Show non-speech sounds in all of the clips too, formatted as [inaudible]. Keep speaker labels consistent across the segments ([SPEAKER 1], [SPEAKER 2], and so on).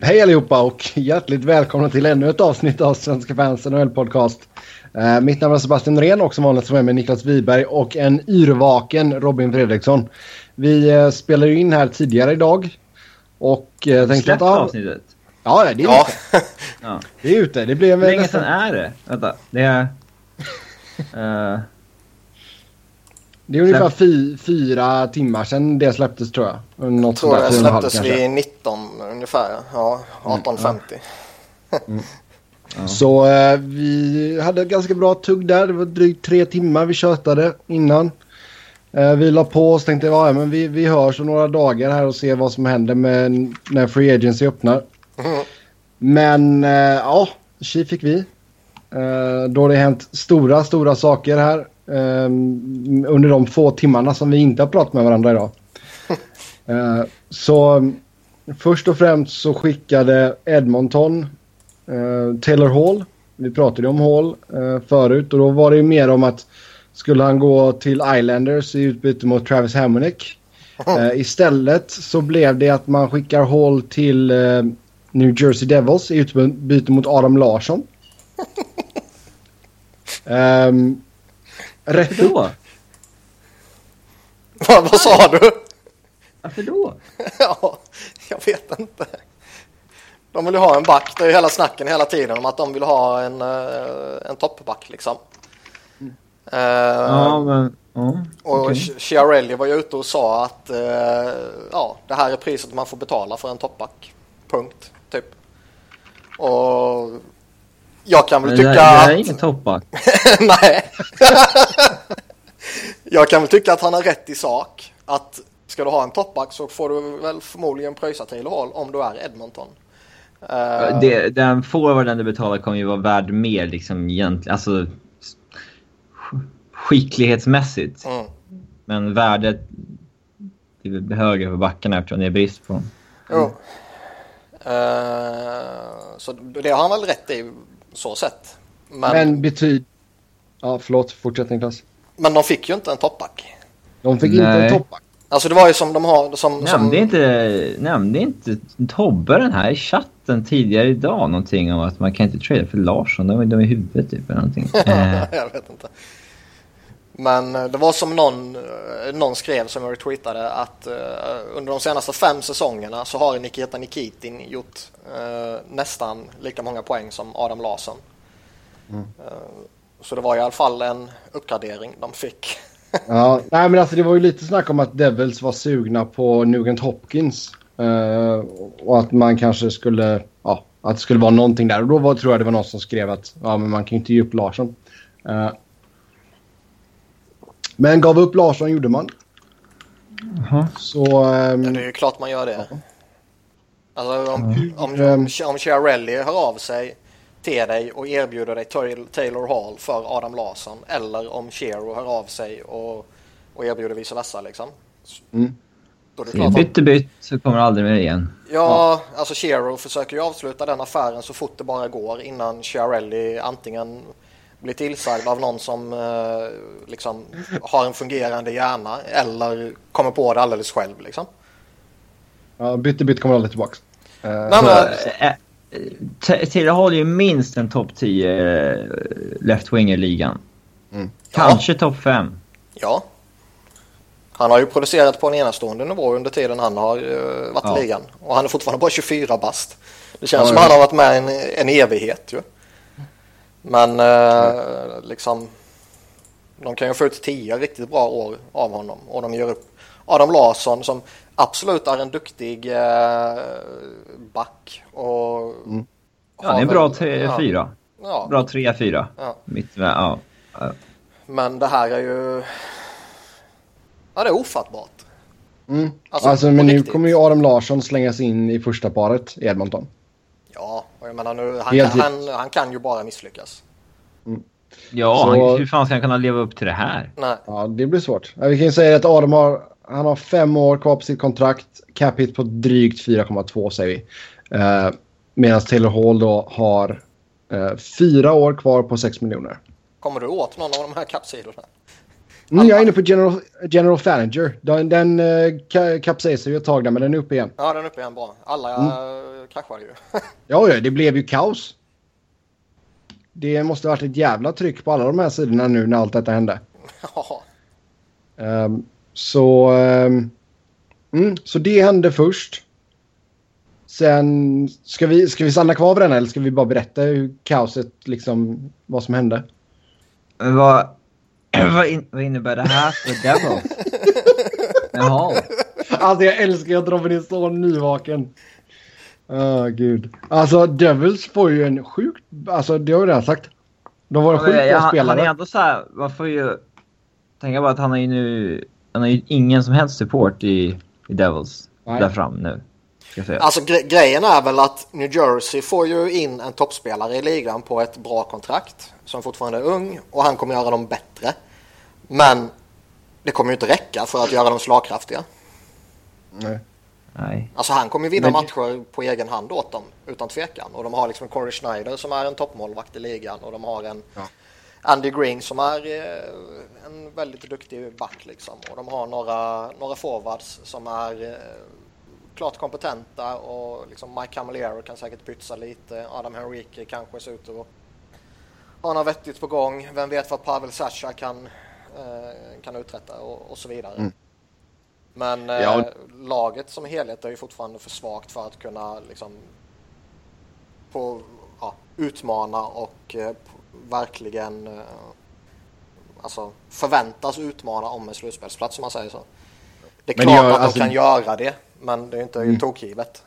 [SPEAKER 1] Hej allihopa och hjärtligt välkomna till ännu ett avsnitt av Svenska fans NHL-podcast. Uh, mitt namn är Sebastian Ren och som vanligt så är med Niklas Wiberg och en yrvaken Robin Fredriksson. Vi uh, spelade in här tidigare idag och uh, tänkte
[SPEAKER 2] att... Ah, avsnittet?
[SPEAKER 1] Ja, det är ja. ute. [laughs] ja. Det är ute. Det blev
[SPEAKER 2] Hur länge nästan... sedan är det? Vänta, det är... Uh... [laughs]
[SPEAKER 1] Det är ungefär fy, fyra timmar sedan det släpptes tror jag.
[SPEAKER 3] Något tror jag släpptes vid 19 ungefär. Ja, 18.50. Mm, ja.
[SPEAKER 1] mm. [laughs] Ja. Så eh, vi hade ganska bra tugg där. Det var drygt tre timmar vi tjötade innan. Eh, vi la på oss tänkte ja, men vi, vi hörs om några dagar här och ser vad som händer med när Free Agency öppnar. Mm. Men eh, ja, tji fick vi. Eh, då har det hänt stora, stora saker här. Um, under de få timmarna som vi inte har pratat med varandra idag. uh, [laughs] så först och främst så skickade Edmonton uh, Taylor Hall. Vi pratade om Hall uh, förut och då var det ju mer om att skulle han gå till Islanders i utbyte mot Travis Hamonic. [laughs] istället så blev det att man skickar Hall till New Jersey Devils i utbyte mot Adam Larsson. Um, [laughs] Rätt då? [laughs]
[SPEAKER 3] Vad, vad sa du?
[SPEAKER 2] Varför då? [laughs]
[SPEAKER 3] ja, jag vet inte. De vill ha en back. Det är hela snacken hela tiden om att de vill ha en, uh, en toppback liksom.
[SPEAKER 2] Mm. Uh, ja, men... Uh,
[SPEAKER 3] och okay. Chiarelli var ju ute och sa att uh, ja, det här är priset man får betala för en toppback. Punkt, typ. Och jag kan väl
[SPEAKER 2] Men
[SPEAKER 3] tycka...
[SPEAKER 2] Det, här, det är ingen toppback. [laughs]
[SPEAKER 3] Nej. [laughs] jag kan väl tycka att han har rätt i sak. Att ska du ha en toppback så får du väl förmodligen pröjsa till håll om du är Edmonton.
[SPEAKER 2] Uh... Det, den forwarden du betalar kommer ju vara värd mer liksom egentligen. Alltså skicklighetsmässigt. Mm. Men värdet är väl högre för backarna eftersom det är brist på dem.
[SPEAKER 3] Jo. Uh, så det har han väl rätt i så sett.
[SPEAKER 1] Men, men betyd... Ja, förlåt. Fortsätt Niklas.
[SPEAKER 3] Men de fick ju inte en toppback.
[SPEAKER 1] De fick Nej. inte en toppback.
[SPEAKER 3] Alltså det var ju som de har... Som,
[SPEAKER 2] nämnde,
[SPEAKER 3] som...
[SPEAKER 2] Inte, nämnde inte Tobbe den här i chatten tidigare idag någonting om att man kan inte trada för Larsson? De är dum i huvudet typ eller någonting. [laughs]
[SPEAKER 3] jag vet inte. Men eh, det var som någon, eh, någon skrev som jag retweetade att uh, under de senaste fem säsongerna så har Nikita Nikitin gjort uh, nästan lika många poäng som Adam Larsson. Mm. Uh, så det var i alla fall en uppgradering de fick. [laughs]
[SPEAKER 1] ja, nej men alltså det var ju lite snack om att Devils var sugna på Nugent Hopkins. och att man kanske skulle, ja, att det skulle vara någonting där. Och då var, tror jag det var någon som skrev att ja, men man kan ju inte ge upp Larsson. Men gav upp Larsson gjorde man.
[SPEAKER 2] Aha.
[SPEAKER 1] Så... Um,
[SPEAKER 3] ja, det är ju klart man gör det. Ja. Alltså om, mm. om, om, om Chiarelli hör av sig till dig och erbjuder dig Taylor Hall för Adam Larsson eller om Chero hör av sig och, och erbjuder vice versa liksom.
[SPEAKER 1] Mm.
[SPEAKER 2] Då är det klart bytte bytt så kommer det aldrig mer igen.
[SPEAKER 3] Ja, ja. alltså Chero försöker ju avsluta den affären så fort det bara går innan Chiarelli antingen blir tillsagd av någon som eh, liksom har en fungerande hjärna eller kommer på det alldeles själv liksom.
[SPEAKER 1] Ja, bytte bytte kommer aldrig tillbaka.
[SPEAKER 2] Uh, Nej, men, äh, Taylor har ju minst en topp 10 uh, left winger ligan. Mm. Kanske ja. topp 5.
[SPEAKER 3] Ja. Han har ju producerat på en enastående nivå under tiden han har uh, varit ja. i ligan. Och han är fortfarande bara 24 bast. Det känns ja, som ja. han har varit med en, en evighet ju. Men eh, liksom de kan ju få ut tio riktigt bra år av honom och de ger upp Adam Larsson som absolut är en duktig eh, back. Och
[SPEAKER 2] mm. Ja, det är en bra tre, fyra. Ja. Bra tre, fyra. Ja. Mitt, ja.
[SPEAKER 3] Men det här är ju... Ja, det är ofattbart.
[SPEAKER 1] Mm. Alltså, alltså men nu kommer ju Adam Larsson slängas in i första paret i Edmonton.
[SPEAKER 3] Ja, och jag menar nu, han, kan, han, han kan ju bara misslyckas.
[SPEAKER 2] Mm. Ja, så, han, hur fan ska han kunna leva upp till det här?
[SPEAKER 3] Nej.
[SPEAKER 1] Ja, det blir svårt. Vi kan ju säga att Adam har, han har fem år kvar på sitt kontrakt. Cap hit på drygt 4,2 säger vi. Uh, Medan Taylor Hall då har uh, fyra år kvar på 6 miljoner.
[SPEAKER 3] Kommer du åt någon av de här kapsidorna?
[SPEAKER 1] Mm, jag är inne på General, General Falinger. Den, den uh, kapsejsade ju ett tag där, men den är uppe igen.
[SPEAKER 3] Ja, den är uppe igen bra. Alla mm. kraschade ju. [laughs]
[SPEAKER 1] ja, ja, det blev ju kaos. Det måste ha varit ett jävla tryck på alla de här sidorna nu när allt detta hände. Ja. Um, så, um, mm, så det hände först. Sen, ska vi, ska vi stanna kvar vid den eller ska vi bara berätta hur kaoset, liksom, vad som hände?
[SPEAKER 2] Vad, [clears throat] vad, in, vad innebär det här för Devil? Jaha.
[SPEAKER 1] Alltså jag älskar att Robin är så nyvaken. Åh oh, gud. Alltså Devils får ju en sjukt, alltså det har jag redan sagt. De var en sjukt bra spelare.
[SPEAKER 2] Han är ändå så här, man får ju tänka på att han har ju nu, han har ju ingen som helst support i, i Devils. Nej. Där fram nu.
[SPEAKER 3] Alltså gre grejen är väl att New Jersey får ju in en toppspelare i ligan på ett bra kontrakt. Som fortfarande är ung och han kommer göra dem bättre. Men det kommer ju inte räcka för att göra dem slagkraftiga.
[SPEAKER 1] Nej.
[SPEAKER 2] Nej.
[SPEAKER 3] Alltså han kommer ju vinna Men... matcher på egen hand åt dem utan tvekan. Och de har liksom Corey Schneider som är en toppmålvakt i ligan och de har en ja. Andy Green som är eh, en väldigt duktig back liksom. Och de har några, några forwards som är eh, klart kompetenta och liksom Mike Camilleri kan säkert pytsa lite. Adam Henrique kanske ser ut att ha något vettigt på gång. Vem vet vad Pavel Sasha kan, eh, kan uträtta och, och så vidare. Mm. Men eh, ja. laget som helhet är ju fortfarande för svagt för att kunna liksom på, ja, utmana och eh, verkligen eh, alltså förväntas utmana om en slutspelsplats om man säger så. Det är men klart gör, att alltså, de kan göra det, men det är inte mm. tokgivet.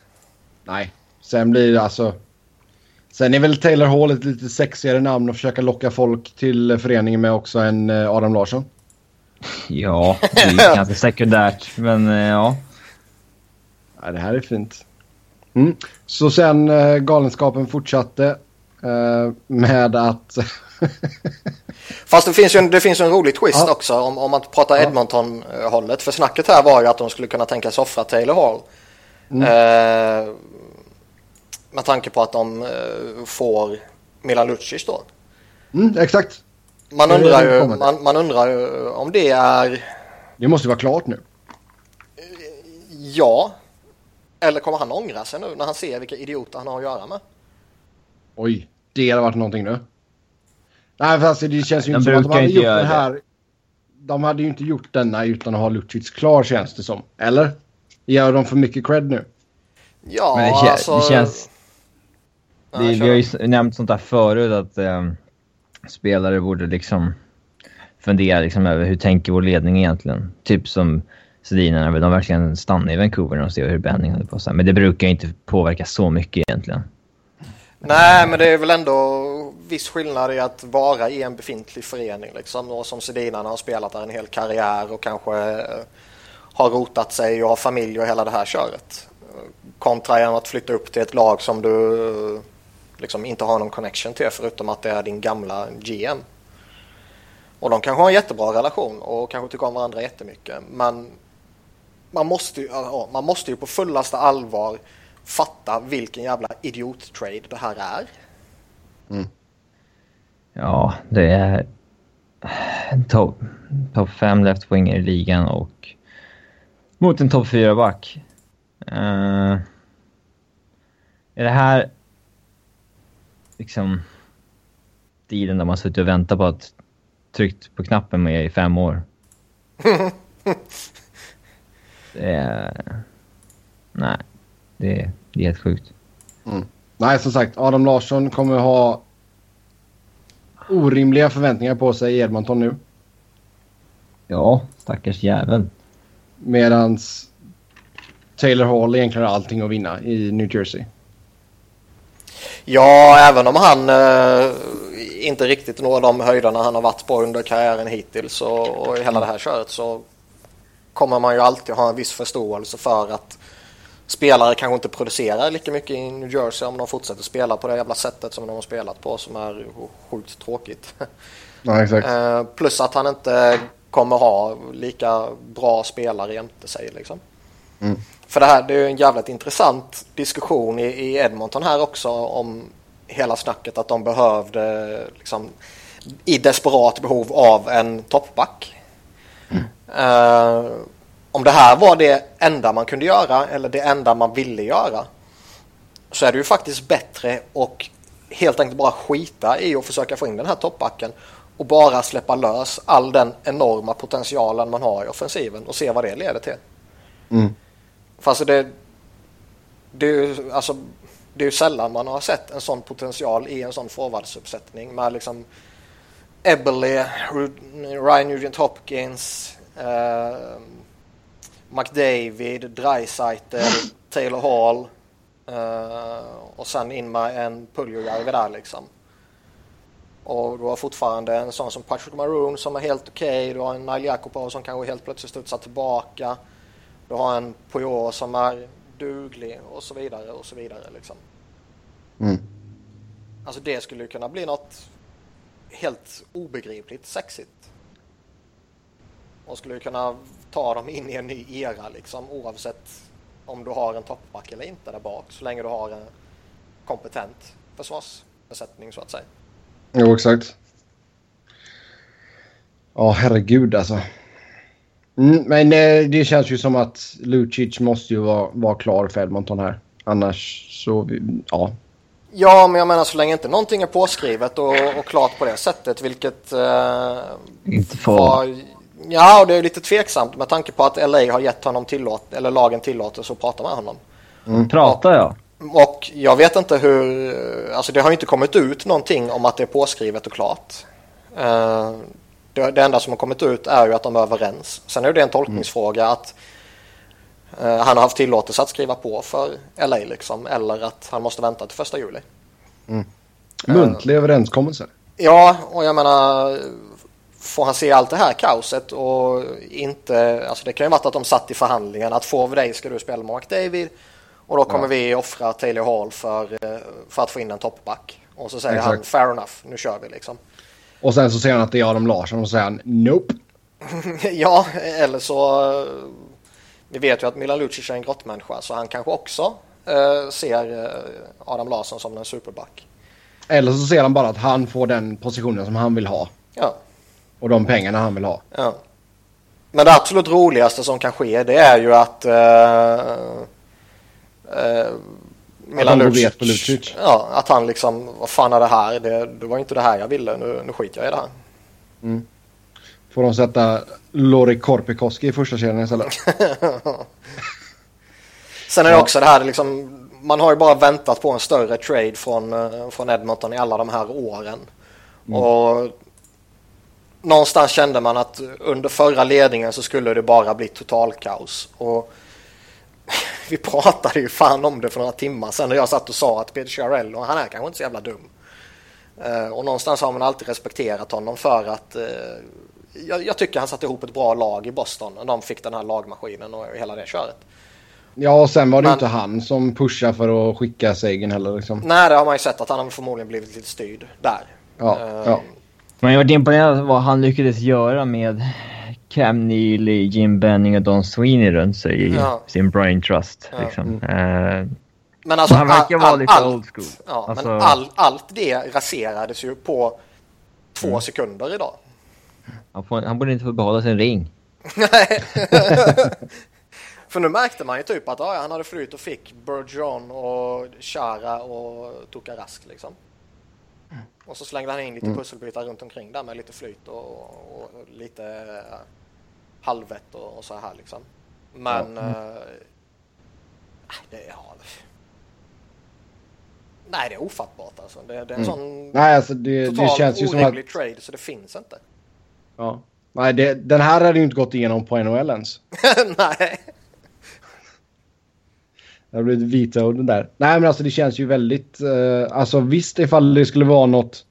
[SPEAKER 1] Nej, sen blir det alltså... Sen är väl Taylor Hall ett lite sexigare namn att försöka locka folk till föreningen med också än eh, Adam Larsson. [laughs]
[SPEAKER 2] Ja, det är [laughs] ganska sekundärt, men eh, ja.
[SPEAKER 1] ja. Det här är fint. Mm. Så sen äh, galenskapen fortsatte med att... [laughs]
[SPEAKER 3] Fast det finns ju en, det finns en rolig twist ja. också om, om man pratar ja. Edmonton-hållet. För snacket här var ju att de skulle kunna tänka sig offra Taylor Hall. Mm. Eh, med tanke på att de eh, får Milan Lucic då.
[SPEAKER 1] Mm, exakt.
[SPEAKER 3] Man undrar, ju, man, man, undrar om det är...
[SPEAKER 1] Det måste vara klart nu.
[SPEAKER 3] Ja. Eller kommer han ångra sig nu när han ser vilka idioter han har att göra med?
[SPEAKER 1] Oj, det hade varit någonting nu. Nej, fast det känns ju inte som att de hade gjort det här. Det. De hade ju inte gjort denna utan att ha Lucic klar känns det som. Eller? Gör de för mycket cred nu?
[SPEAKER 3] Ja, Men det, alltså...
[SPEAKER 2] det känns... Det, vi har ju nämnt sånt där förut att um, spelare borde liksom fundera liksom över hur tänker vår ledning egentligen. Typ som Sedina när de verkligen stannade i Vancouver och ser hur Benning hade på sig. Men det brukar inte påverka så mycket egentligen.
[SPEAKER 3] Nej, men det är väl ändå viss skillnad i att vara i en befintlig förening liksom. Och som Sedina har spelat där en hel karriär och kanske eh, har rotat sig och har familj och hela det här köret. Kontra att flytta upp till ett lag som du eh, liksom inte har någon connection till förutom att det är din gamla GM. Och de kanske har en jättebra relation och kanske tycker om varandra jättemycket. Men man måste ju, ja, man måste ju på fullaste allvar fatta vilken jävla idiot-trade det här är.
[SPEAKER 2] Mm. Ja, det är en topp top fem left-winger i ligan och mot en topp fyra back. Uh, är det här liksom tiden där man suttit och väntat på att tryckt på knappen med i fem år? [laughs] det är... Nej, det är, det är helt sjukt.
[SPEAKER 1] Mm. Nej, som sagt, Adam Larsson kommer ha orimliga förväntningar på sig i Edmonton nu.
[SPEAKER 2] Ja, stackars jävel.
[SPEAKER 1] Medans Taylor Hall egentligen har allting att vinna i New Jersey.
[SPEAKER 3] Ja, även om han eh, inte riktigt når de höjderna han har varit på under karriären hittills och, och hela det här köret så kommer man ju alltid ha en viss förståelse för att spelare kanske inte producerar lika mycket i New Jersey om de fortsätter spela på det jävla sättet som de har spelat på som är sjukt tråkigt. [laughs]
[SPEAKER 1] Ja, exakt.
[SPEAKER 3] Eh, plus att han inte kommer ha lika bra spelare jämte sig liksom. Mm. För det här det är ju en jävligt intressant diskussion i, i Edmonton här också om hela snacket att de behövde liksom, i desperat behov av en toppback. Uh, om det här var det enda man kunde göra eller det enda man ville göra så är det ju faktiskt bättre och helt enkelt bara skita i att försöka få in den här toppbacken och bara släppa lös all den enorma potentialen man har i offensiven och se vad det leder till.
[SPEAKER 1] Mm.
[SPEAKER 3] Fast det, det, är ju, alltså, det är sällan man har sett en sån potential i en sån forwardsuppsättning med liksom Eberle, Ryan Nugent Hopkins, eh, McDavid, Dreisaitl, Taylor Hall eh, och sen in med en Puljujärvi där liksom. Och du har fortfarande en sån som Patrick Maroon som är helt okej. Okay. Du har en Nail Jakubov som kanske helt plötsligt studsar tillbaka. Du har en Puyol som är duglig och så vidare och så vidare liksom.
[SPEAKER 1] Mm.
[SPEAKER 3] Alltså det skulle ju kunna bli något helt obegripligt sexigt. Och skulle kunna ta dem in i en ny era liksom oavsett om du har en toppback eller inte där bak så länge du har en kompetent försvarsbesättning så att säga.
[SPEAKER 1] Jo, exakt. Ja, herregud alltså. Mm, men eh, det känns ju som att Lucic måste ju vara, vara klar för Edmonton här. Annars så, ja.
[SPEAKER 3] Ja, men jag menar så länge inte någonting är påskrivet och, och klart på det sättet, vilket... Eh,
[SPEAKER 2] inte får.
[SPEAKER 3] Ja, och det är lite tveksamt med tanke på att LA har gett honom tillåt, eller lagen tillåtelse att prata med honom.
[SPEAKER 2] Mm. Pratar jag?
[SPEAKER 3] Och jag vet inte hur, alltså det har inte kommit ut någonting om att det är påskrivet och klart. Uh, det, det, enda som har kommit ut är ju att de är överens. Sen är det en tolkningsfråga mm. att uh, han har haft tillåtelse att skriva på för LA liksom, eller att han måste vänta till första juli.
[SPEAKER 1] Mm. Muntlig uh, överenskommelse.
[SPEAKER 3] Ja, och jag menar, får han se allt det här kaoset och inte, alltså det kan ju varit att de satt i förhandlingen att får vi dig ska du spela med McDavid och då kommer ja. vi offra Taylor Hall för, eh, för att få in en toppback. Och så säger Exakt. han fair enough, nu kör vi liksom.
[SPEAKER 1] Och sen så säger han att det är Adam Larsson och så säger han nope. [laughs]
[SPEAKER 3] ja, eller så... Eh, vi vet ju att Milan Lucic är en grottmänniska så han kanske också eh, ser eh, Adam Larsson som en superback.
[SPEAKER 1] Eller så ser han bara att han får den positionen som han vill ha.
[SPEAKER 3] Ja.
[SPEAKER 1] Och de pengarna han vill ha.
[SPEAKER 3] Ja. Men det absolut roligaste som kan ske det är ju att eh,
[SPEAKER 1] Eh, Milan på Lucic.
[SPEAKER 3] Ja, att han liksom, vad fan är det här? Det, det var inte det här jag ville, nu, nu skiter jag i det här.
[SPEAKER 1] Mm. Får de sätta Lori Korpikoski i första serien istället? [laughs]
[SPEAKER 3] Sen är det också det här liksom, man har ju bara väntat på en större trade från, eh, från Edmonton i alla de här åren. Mm. Och någonstans kände man att under förra ledningen så skulle det bara bli totalkaos. Och [laughs] vi pratade ju fan om det för några timmar sedan när jag satt och sa att Peter Chiarello, han är kanske inte så jävla dum. Uh, och någonstans har man alltid respekterat honom för att uh, jag, jag, tycker han satte ihop ett bra lag i Boston när de fick den här lagmaskinen och hela det köret.
[SPEAKER 1] Ja, och sen var det Men, inte han som pushade för att skicka Sagan heller. Liksom.
[SPEAKER 3] Nej, det har man ju sett att han har förmodligen blivit lite styrd där.
[SPEAKER 1] Ja, uh, ja.
[SPEAKER 2] Men jag var imponerad av vad han lyckades göra med Cam Neely, Jim Benning och Don Sweeney runt sig i ja. sin brain trust. Ja. Liksom. Uh,
[SPEAKER 3] men alltså,
[SPEAKER 2] han verkar vara lite all, old school.
[SPEAKER 3] Ja,
[SPEAKER 2] alltså,
[SPEAKER 3] men all, allt det raserades ju på två mm. sekunder idag.
[SPEAKER 2] Han, får, han borde inte få behålla sin ring.
[SPEAKER 3] Nej. [laughs] För nu märkte man ju typ att ja, han hade flyt och fick Bergeron och Chara och Rask liksom. Och så slängde han in lite mm. pusselbitar runt omkring där med lite flyt och, och lite uh, halvvett och, och, så här liksom. Men ja. mm. uh, det, ja, Nej, det är ofattbart alltså. Det, det är en mm. sån
[SPEAKER 1] Nej, alltså det, total det känns ju som att...
[SPEAKER 3] trade så det finns inte.
[SPEAKER 1] Ja. Nej, det, den här hade ju inte gått igenom på NHL ens. [laughs]
[SPEAKER 3] Nej.
[SPEAKER 1] Det har blivit vita den där. Nej men alltså det känns ju väldigt... Uh, alltså visst ifall det skulle vara något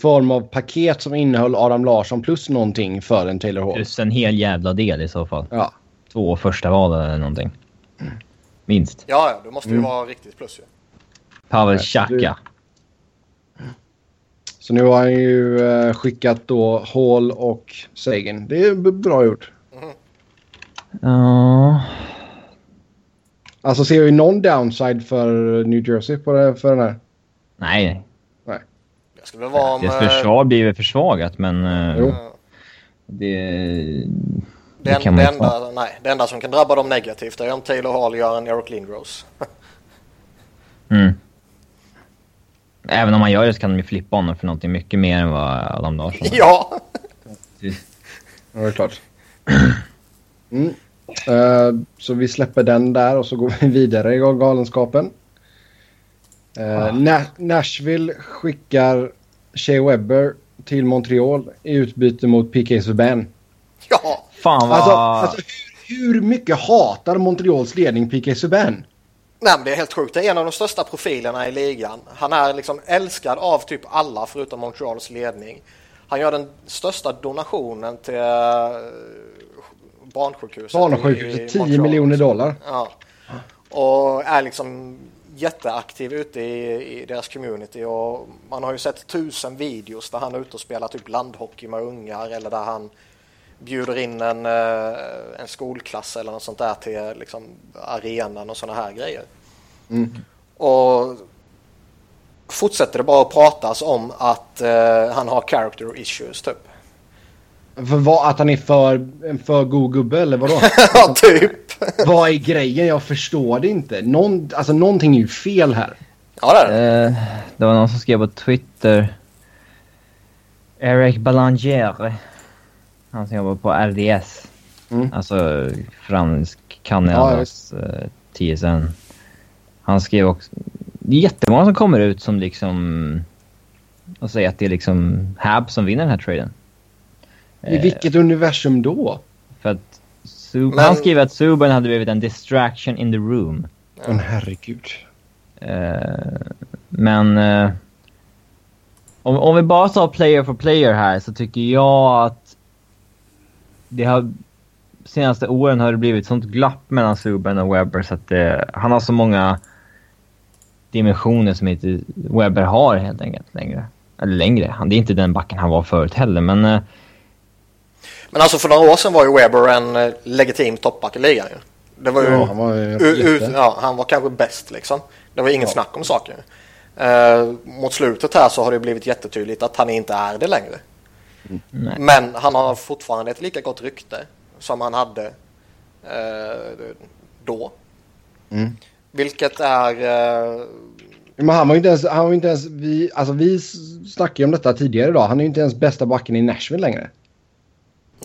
[SPEAKER 1] form av paket som innehöll Adam Larsson plus någonting för en Taylor Hall.
[SPEAKER 2] Plus en hel jävla del i så fall.
[SPEAKER 1] Ja.
[SPEAKER 2] Två första val eller någonting. Minst.
[SPEAKER 3] Ja, ja. Det måste ju mm. vara riktigt plus ju.
[SPEAKER 2] Pavel Chaka.
[SPEAKER 1] Så nu har han ju uh, skickat då Hall och Sagan. Det är bra gjort.
[SPEAKER 2] Mm. Ja.
[SPEAKER 1] Alltså ser vi någon downside för New Jersey på det, för den här?
[SPEAKER 2] Nej.
[SPEAKER 1] Nej.
[SPEAKER 3] Det väl vara om...
[SPEAKER 2] Deras försvar blir väl försvagat men... Uh, jo. Det,
[SPEAKER 3] det, det, kan det, enda, nej, det enda som kan drabba dem negativt är om Taylor Hall gör en Eric Lindros. [laughs]
[SPEAKER 2] mm. Även om man gör det så kan de ju flippa honom för någonting mycket mer än vad Adam Larsson
[SPEAKER 3] Ja!
[SPEAKER 1] ja, det är klart. [clears throat] Mm. Uh, så vi släpper den där och så går vi [laughs] vidare i galenskapen. Uh, ah. Na Nashville skickar Shea Webber till Montreal i utbyte mot PK Subban.
[SPEAKER 3] Ja!
[SPEAKER 2] Fan vad...
[SPEAKER 1] Alltså, alltså hur, hur mycket hatar Montreals ledning PK Subban?
[SPEAKER 3] Nej, men det är helt sjukt. Det är en av de största profilerna i ligan. Han är liksom älskad av typ alla förutom Montreals ledning. Han gör den största donationen till eh, barnsjukhuset.
[SPEAKER 1] Barnsjukhuset, 10 miljoner dollar.
[SPEAKER 3] Ja. Och är liksom jätteaktiv ute i, i, deras community och man har ju sett tusen videos där han är ute och spelar typ landhockey med ungar eller där han bjuder in en, eh, en skolklass eller något sånt där till liksom, arenan och sådana här grejer. Mm. Och fortsätter det bara att pratas om att uh, han har character issues typ.
[SPEAKER 1] För vad, att han är för, en för god gubbe eller vadå? [laughs]
[SPEAKER 3] ja, typ.
[SPEAKER 1] vad är grejen? Jag förstår det inte. Någon, alltså någonting är ju fel här.
[SPEAKER 3] Ja, det är det.
[SPEAKER 2] Uh, det var någon som skrev på Twitter. Eric Balanger han som jobbar på RDS. Mm. Alltså fransk Kanadas ja, uh, eh, TSN. Han skrev också... Det är jättemånga som kommer ut som liksom... Och säger att det är liksom Hab som vinner den här traden.
[SPEAKER 1] I uh, vilket universum då?
[SPEAKER 2] För att... Sub Men... Han skriver att Subban hade blivit en distraction in the room.
[SPEAKER 1] Men herregud.
[SPEAKER 2] Uh, men... om, om vi bara tar player for player här så tycker jag att det har senaste åren har det blivit sånt glapp mellan Subban och Webber så att det, han har så många dimensioner som inte Webber har helt enkelt längre. Eller längre. Han, det är inte den backen han var förut heller men... Eh,
[SPEAKER 3] men alltså för några år sedan var ju Webber en eh, legitim toppback i ligan ju. Det var ju... Ja, han var, ju ja, han var kanske bäst liksom. Det var inget ja. snack om saker. Uh, mot slutet här så har det blivit jättetydligt att han inte är det längre. Nej. Men han har fortfarande ett lika gott rykte som han hade eh, då. Mm. Vilket är... Eh...
[SPEAKER 1] Men han var inte ens... Han var inte ens vi, alltså vi snackade ju om detta tidigare idag. Han är ju inte ens bästa backen i Nashville längre.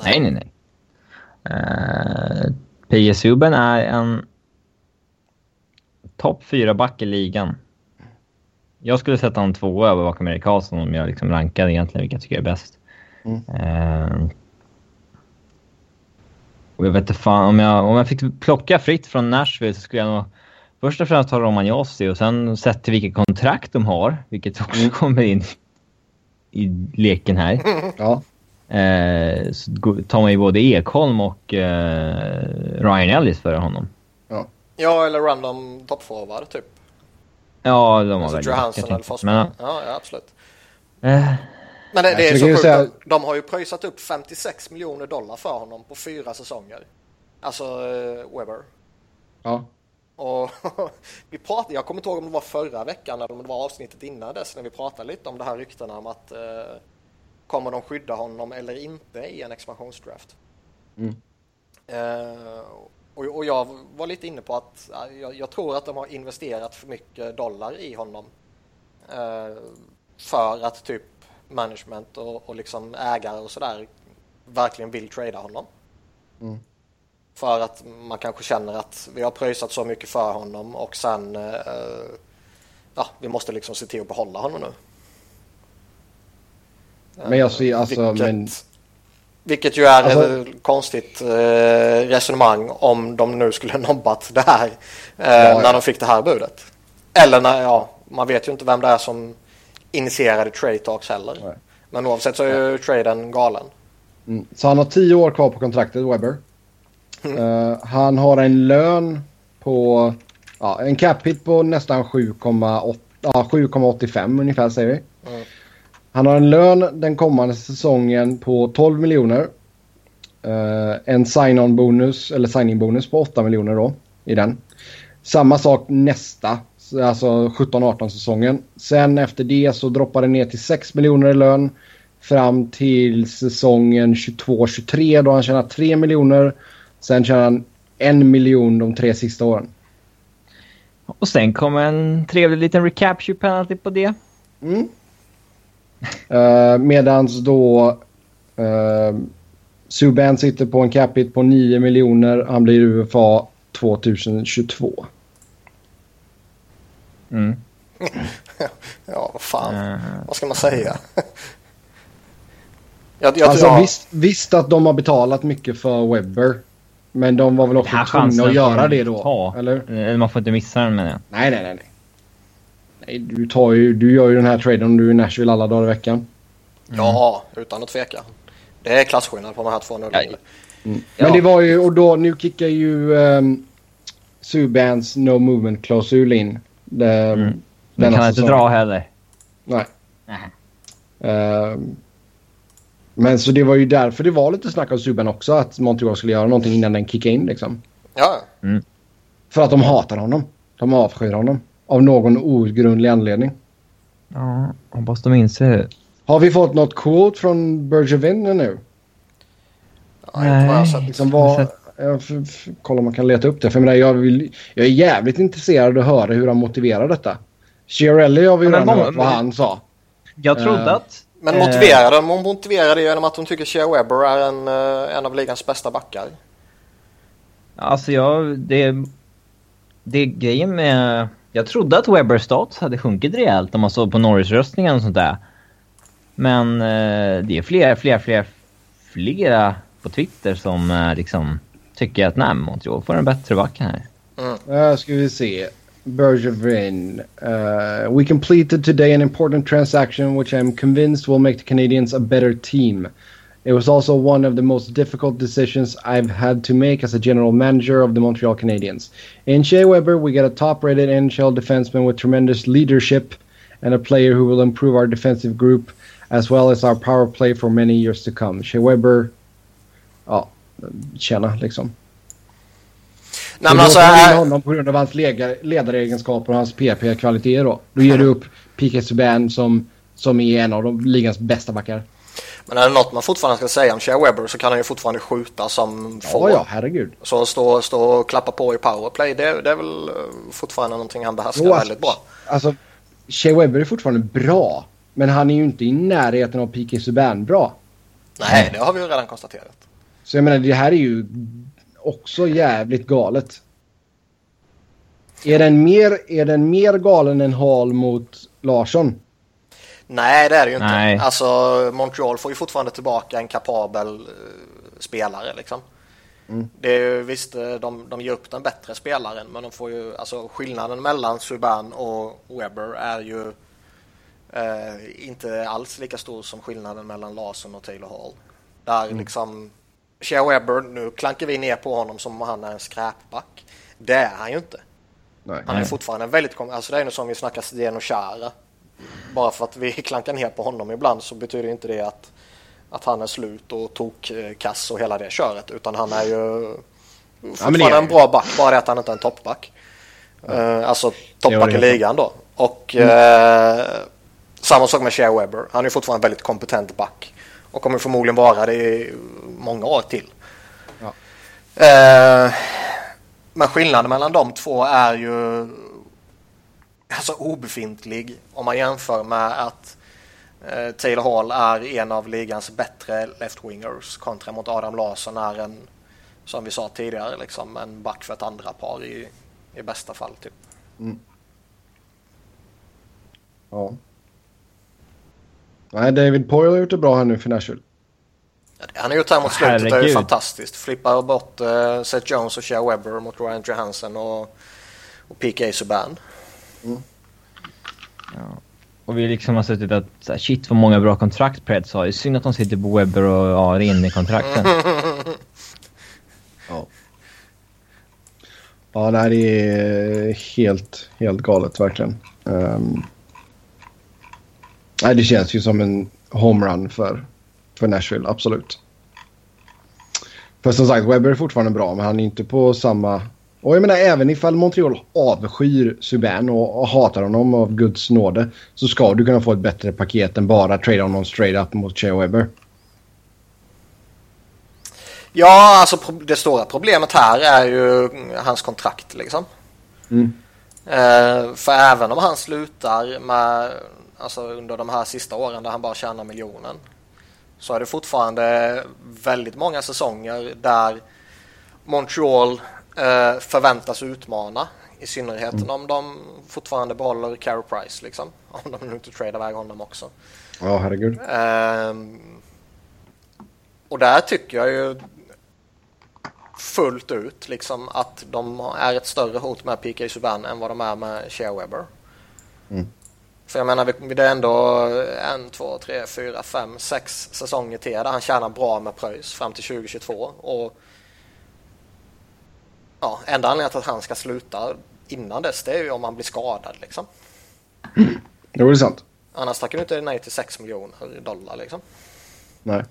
[SPEAKER 2] Nej, nej, nej. Uh, eh, P.J. Subban är en topp fyra back i ligan. Jag skulle sätta honom tvåa över bakom Erik Karlsson om jag liksom rankade egentligen vilka jag tycker är bäst. Mm. och jag vet inte fan, om jag, om jag fick plocka fritt från Nashville så skulle jag nog först och främst ta Roman Jossi och sen sett till vilket kontrakt de har, vilket också mm. kommer in i leken här.
[SPEAKER 1] Ja.
[SPEAKER 2] Eh, så tar man ju både Ekholm och eh, Ryan Ellis före honom.
[SPEAKER 3] Ja, ja eller random toppforward typ.
[SPEAKER 2] Ja, de har
[SPEAKER 3] alltså
[SPEAKER 2] väl...
[SPEAKER 3] Johansson eller Forsman. Ja, ja, absolut.
[SPEAKER 2] Eh,
[SPEAKER 3] men det, det är så sjukt. Säga... De har ju pröjsat upp 56 miljoner dollar för honom på fyra säsonger. Alltså uh, Weber.
[SPEAKER 1] Ja.
[SPEAKER 3] Och [laughs] vi pratade, jag kommer inte ihåg om det var förra veckan eller om det var avsnittet innan dess när vi pratade lite om det här ryktena om att uh, kommer de skydda honom eller inte i en expansionsdraft. Mm. Uh, och, och, jag var lite inne på att jag, jag, tror att de har investerat för mycket dollar i honom. Uh, för att typ management och, och liksom ägare och sådär verkligen vill trada honom. Mm. För att man kanske känner att vi har pröjsat så mycket för honom och sen eh, ja, vi måste liksom se till att behålla honom nu.
[SPEAKER 1] Men jag ser alltså... Vilket, men...
[SPEAKER 3] vilket ju är alltså... ett konstigt eh, resonemang om de nu skulle [laughs] nobbat det här eh, ja, när de fick det här budet. Eller när, ja, man vet ju inte vem det är som initierade trade talks heller. Nej. Men oavsett så är ju traden galen.
[SPEAKER 1] Mm. Så han har tio år kvar på kontraktet, Webber. Mm. Uh, han har en lön på... Ja, en cap hit på nästan 7,85 ja, 7,85 ungefär säger vi. Mm. Han har en lön den kommande säsongen på 12 miljoner. Uh, en sign-on bonus, eller signing bonus på 8 miljoner då i den. Samma sak nästa Alltså 17-18 säsongen. Sen efter det så droppar det ner till 6 miljoner i lön. fram till säsongen 22-23 då han tjänade 3 miljoner. Sen tjänade han en miljon de tre sista åren.
[SPEAKER 2] Och sen kom en trevlig liten recapture penalty på det.
[SPEAKER 1] Mm. Uh, medans då uh, Subban sitter på en capita på 9 miljoner. Han blir UFA 2022.
[SPEAKER 2] Mm. [laughs]
[SPEAKER 3] ja, vad fan. Uh. Vad ska man säga? [laughs] jag,
[SPEAKER 1] jag, alltså, jag... Visst, visst, att de har betalat mycket för Webber. Men de var väl också tvungna att göra det då? Ta. Eller?
[SPEAKER 2] Man får inte missa den med det.
[SPEAKER 1] Nej, nej, nej. nej du, tar ju, du gör ju den här traden om du är i Nashville alla dagar i veckan.
[SPEAKER 3] Mm. Ja, utan att tveka. Det är klasskillnad på de här två nu. Mm.
[SPEAKER 1] Men ja. det var ju, och då, nu kickar ju um, Subans No Movement-klausul in.
[SPEAKER 2] Det, mm. Den kan inte dra heller.
[SPEAKER 1] Nej. Uh, men så det var ju därför det var lite snack om Subban också. Att Montreal skulle göra någonting innan den kickade in liksom.
[SPEAKER 3] Ja.
[SPEAKER 2] Mm.
[SPEAKER 1] För att de hatar honom. De avskyr honom. Av någon outgrundlig anledning.
[SPEAKER 2] Ja, hoppas de inser
[SPEAKER 1] Har vi fått något quote från Bergevin nu?
[SPEAKER 2] Nej. Jag
[SPEAKER 1] liksom vad, jag kolla om man kan leta upp det. För jag, jag, vill, jag är jävligt intresserad av att höra hur han motiverar detta. Chiarelli har vi ju redan hört vad han sa.
[SPEAKER 2] Jag trodde uh, att...
[SPEAKER 3] Men motiverar de hon motiverar det genom att hon tycker Shea Webber är en, uh, en av ligans bästa backar?
[SPEAKER 2] Alltså jag... Det, det är grejen med... Jag trodde att Webbers stats hade sjunkit rejält om man såg på Norris-röstningen och sånt där. Men uh, det är fler, fler, fler, flera på Twitter som uh, liksom tycker att nej, Montreal får en bättre back här.
[SPEAKER 1] Mm. Uh, ska vi se. Bergevin. Uh, we completed today an important transaction which I'm convinced will make the Canadians a better team. It was also one of the most difficult decisions I've had to make as a general manager of the Montreal Canadiens. In Shea Weber, we get a top rated NHL defenseman with tremendous leadership and a player who will improve our defensive group as well as our power play for many years to come. Shea Weber, ja, tjena liksom. Nej, men alltså, äh... honom på grund av hans ledaregenskaper och hans PP-kvaliteter då. Då ger du upp P.K. Subban som, som är en av de ligans bästa backar.
[SPEAKER 3] Men är det något man fortfarande ska säga om Shea Webber så kan han ju fortfarande skjuta som.
[SPEAKER 1] Ja, ja, herregud.
[SPEAKER 3] Så stå, stå och klappa på i powerplay, det, det är väl eh, fortfarande någonting han behärskar jo, väldigt bra.
[SPEAKER 1] Alltså, Shea Webber är fortfarande bra. Men han är ju inte i närheten av P.K. Subban bra.
[SPEAKER 3] Nej, det har vi ju redan konstaterat.
[SPEAKER 1] Så jag menar, det här är ju också jävligt galet. Är den mer, är den mer galen än Hall mot Larsson?
[SPEAKER 3] Nej, det är det ju inte. Nej. Alltså, Montreal får ju fortfarande tillbaka en kapabel uh, spelare liksom. Mm. Det är ju, visst, eh, de, de ger upp den bättre spelaren, men de får ju, alltså skillnaden mellan Subban och Weber är ju uh, inte alls lika stor som skillnaden mellan Larsson och Taylor Hall. Där mm. liksom Shea Webber, nu klankar vi ner på honom som om han är en skräpback. Det är han ju inte. Nej. Han är fortfarande väldigt, alltså det är ju som vi snackar Zdeno Chara. Bara för att vi [laughs] klankar ner på honom ibland så betyder inte det att, att han är slut och tokkass och hela det köret. Utan han är ju fortfarande ja, är... en bra back, bara det att han inte är en toppback. Uh, alltså toppback i ligan då. Och mm. uh, samma sak med Shea Webber. Han är fortfarande en väldigt kompetent back. Och kommer förmodligen vara det i många år till. Ja. Eh, men skillnaden mellan de två är ju alltså obefintlig om man jämför med att eh, Taylor Hall är en av ligans bättre left-wingers kontra mot Adam Larsson är en, som vi sa tidigare, liksom en back för ett andra par i, i bästa fall. Typ. Mm.
[SPEAKER 1] Ja. Nej, David Poyle har gjort det bra här nu för Nashville.
[SPEAKER 3] Han har gjort det här mot slutet. Herregud. Det är ju fantastiskt. Flippar bort uh, Seth Jones och Shea Webber mot Ryan Johansson och, och P.K. Subban. Mm.
[SPEAKER 2] Ja. Och vi liksom har suttit att shit vad många bra kontrakt Preds har. Det är synd att de sitter på Webber och har in i kontrakten. [laughs]
[SPEAKER 1] ja. Ja, det här är helt, helt galet verkligen. Um, nej, det känns ju som en homerun för för Nashville, absolut. För som sagt, Webber är fortfarande bra, men han är inte på samma Och jag menar även ifall Montreal avskyr Subban och, och hatar honom av Guds nåde så ska du kunna få ett bättre paket än bara trade honom straight up mot Shea Weber.
[SPEAKER 3] Ja, alltså det stora problemet här är ju hans kontrakt liksom. Mm. Eh, för även om han slutar med, alltså under de här sista åren där han bara tjänar miljonen så är det fortfarande väldigt många säsonger där Montreal förväntas utmana. I synnerhet mm. om de fortfarande behåller Carey Price liksom. [laughs] Om de nu inte tradar iväg honom också.
[SPEAKER 1] Ja, herregud.
[SPEAKER 3] Eh, och där tycker jag ju fullt ut liksom att de är ett större hot med PK Subban än vad de är med Shea Weber. Mm. För jag menar, det är ändå en, två, tre, fyra, fem, sex säsonger till där han tjänar bra med pröjs fram till 2022. Och ja, enda anledningen till att han ska sluta innan dess det är ju om han blir skadad liksom.
[SPEAKER 1] Mm. [clears throat] Jo, det är sant.
[SPEAKER 3] Annars tackar du inte nej till 6 miljoner dollar liksom.
[SPEAKER 1] Nej.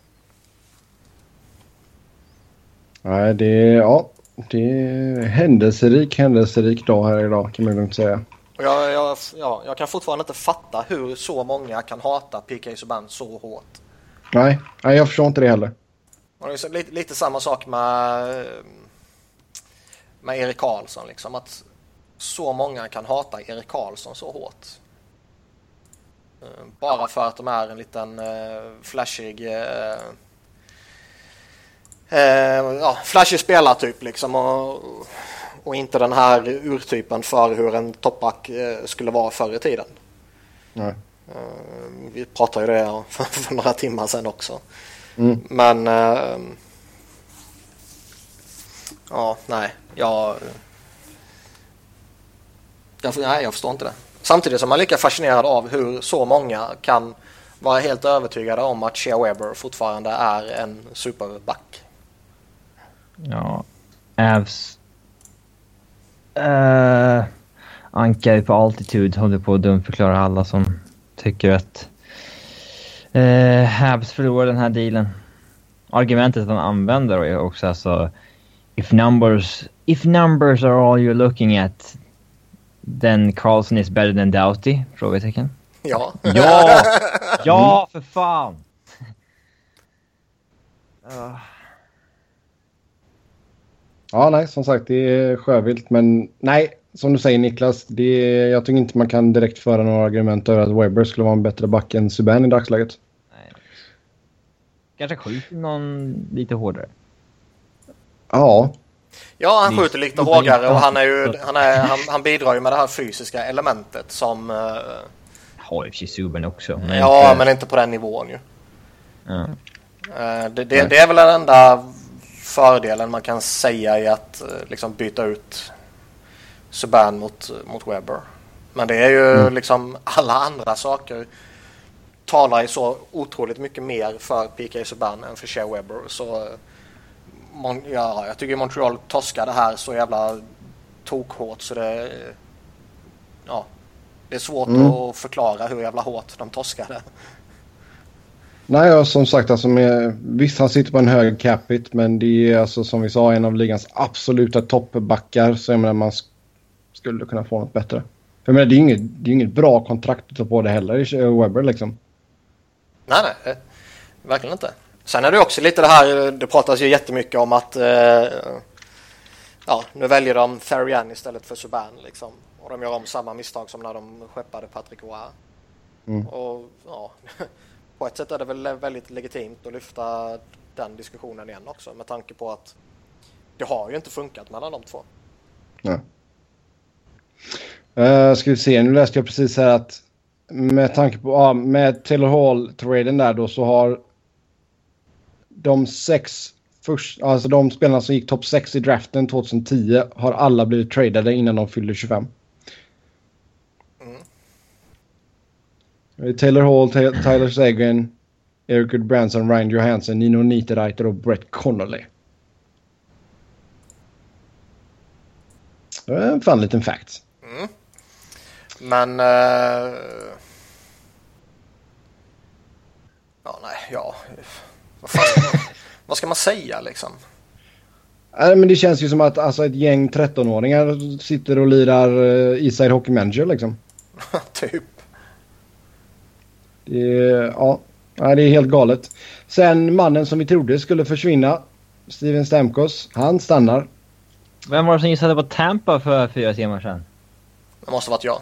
[SPEAKER 1] Nej, det är, ja, det är händelserik, händelserik dag här idag kan man lugnt säga.
[SPEAKER 3] Jag, jag, ja, jag kan fortfarande inte fatta hur så många kan hata PK Subban så hårt.
[SPEAKER 1] Nej, nej, jag förstår inte det heller.
[SPEAKER 3] Och det är lite, lite samma sak med, med Erik Karlsson. Liksom, att så många kan hata Erik Karlsson så hårt. Eh, bara för att de är en liten uh, flashig uh, ja, flashig spelartyp liksom. Och, och inte den här urtypen för hur en toppback eh, skulle vara förr i tiden. Nej. Eh, vi pratade ju det [laughs] för, några timmar sedan också. Mm. Men eh, ja, nej, jag, jag, nej, jag förstår inte det. Samtidigt som man är lika fascinerad av hur så många kan vara helt övertygade om att Shea Weber fortfarande är en superback.
[SPEAKER 2] Ja, Avs Uh, Anka på Altitude håller på att dumförklara alla som tycker att uh, Habs förlorar den här dealen. Argumentet han använder är också alltså if numbers, if numbers are all you're looking at then Carlson is better than Doughty? Frågetecken.
[SPEAKER 3] Ja.
[SPEAKER 2] Ja! [laughs] Ja, för fan!
[SPEAKER 1] Uh. Ja, nej, som sagt, det är sjövilt. Men nej, som du säger Niklas, det är, jag tycker inte man kan direkt föra några argument över att Weber skulle vara en bättre back än Subban i dagsläget. Nej.
[SPEAKER 2] Kanske skjuter någon lite hårdare.
[SPEAKER 1] Ja.
[SPEAKER 3] Ja, han skjuter lite hårdare och han, är ju, han, är, han, han bidrar ju med det här fysiska elementet som... Uh...
[SPEAKER 2] Har ju Subban också.
[SPEAKER 3] Men ja, inte... men inte på den nivån ju. Ja. Uh, det, det, det, är väl den enda fördelen man kan säga i att eh, liksom byta ut Subban mot, mot Webber. Men det är ju mm. liksom alla andra saker talar ju så otroligt mycket mer för PK Subban än för Shea Webber. Så Mon ja, jag tycker Montreal torskade här så jävla tokhårt så det ja, det är svårt mm. att förklara hur jävla hårt de torskade.
[SPEAKER 1] Nej, som sagt, alltså med, visst han sitter på en hög capita men det är alltså som vi sa en av ligans absoluta toppbackar så jag menar man skulle kunna få något bättre. För jag menar, det är inget, det är inget bra kontrakt att ta på det heller Webber liksom.
[SPEAKER 3] Nej, nej, eh, verkligen inte. Sen är det också lite det här, det pratas ju jättemycket om att eh, ja, nu väljer de Therian istället för Subban liksom. Och de gör om samma misstag som när de skeppade Patrick Roy. Mm. Och ja, [laughs] på ett sätt är det väl väldigt legitimt att lyfta den diskussionen igen också med tanke på att det har ju inte funkat mellan de två.
[SPEAKER 1] Nej. Uh, ska vi se, nu läste jag precis här att med tanke på, ja, med Taylor Hall-traden där då så har de sex först, alltså de spelarna som gick topp 6 i draften 2010 har alla blivit tradade innan de fyllde 25. Mm. Taylor Hall, Tyler Seguin, Eric Goodbranson, Ryan Johansson, Nino Niederreiter och Brett Connolly. Det är en fan liten fact. Mm.
[SPEAKER 3] Men... Uh... Ja, nej, ja. Vad, fan, [laughs] vad ska man säga liksom?
[SPEAKER 1] Nej, men det känns ju som att alltså, ett gäng 13-åringar sitter och lirar uh, Eastside Hockey Manager liksom. [laughs]
[SPEAKER 3] typ.
[SPEAKER 1] Det är, ja, det är helt galet. Sen mannen som vi trodde skulle försvinna, Steven Stamkos, han stannar.
[SPEAKER 2] Vem var det som gissade på Tampa för fyra timmar sedan?
[SPEAKER 3] Det måste varit jag.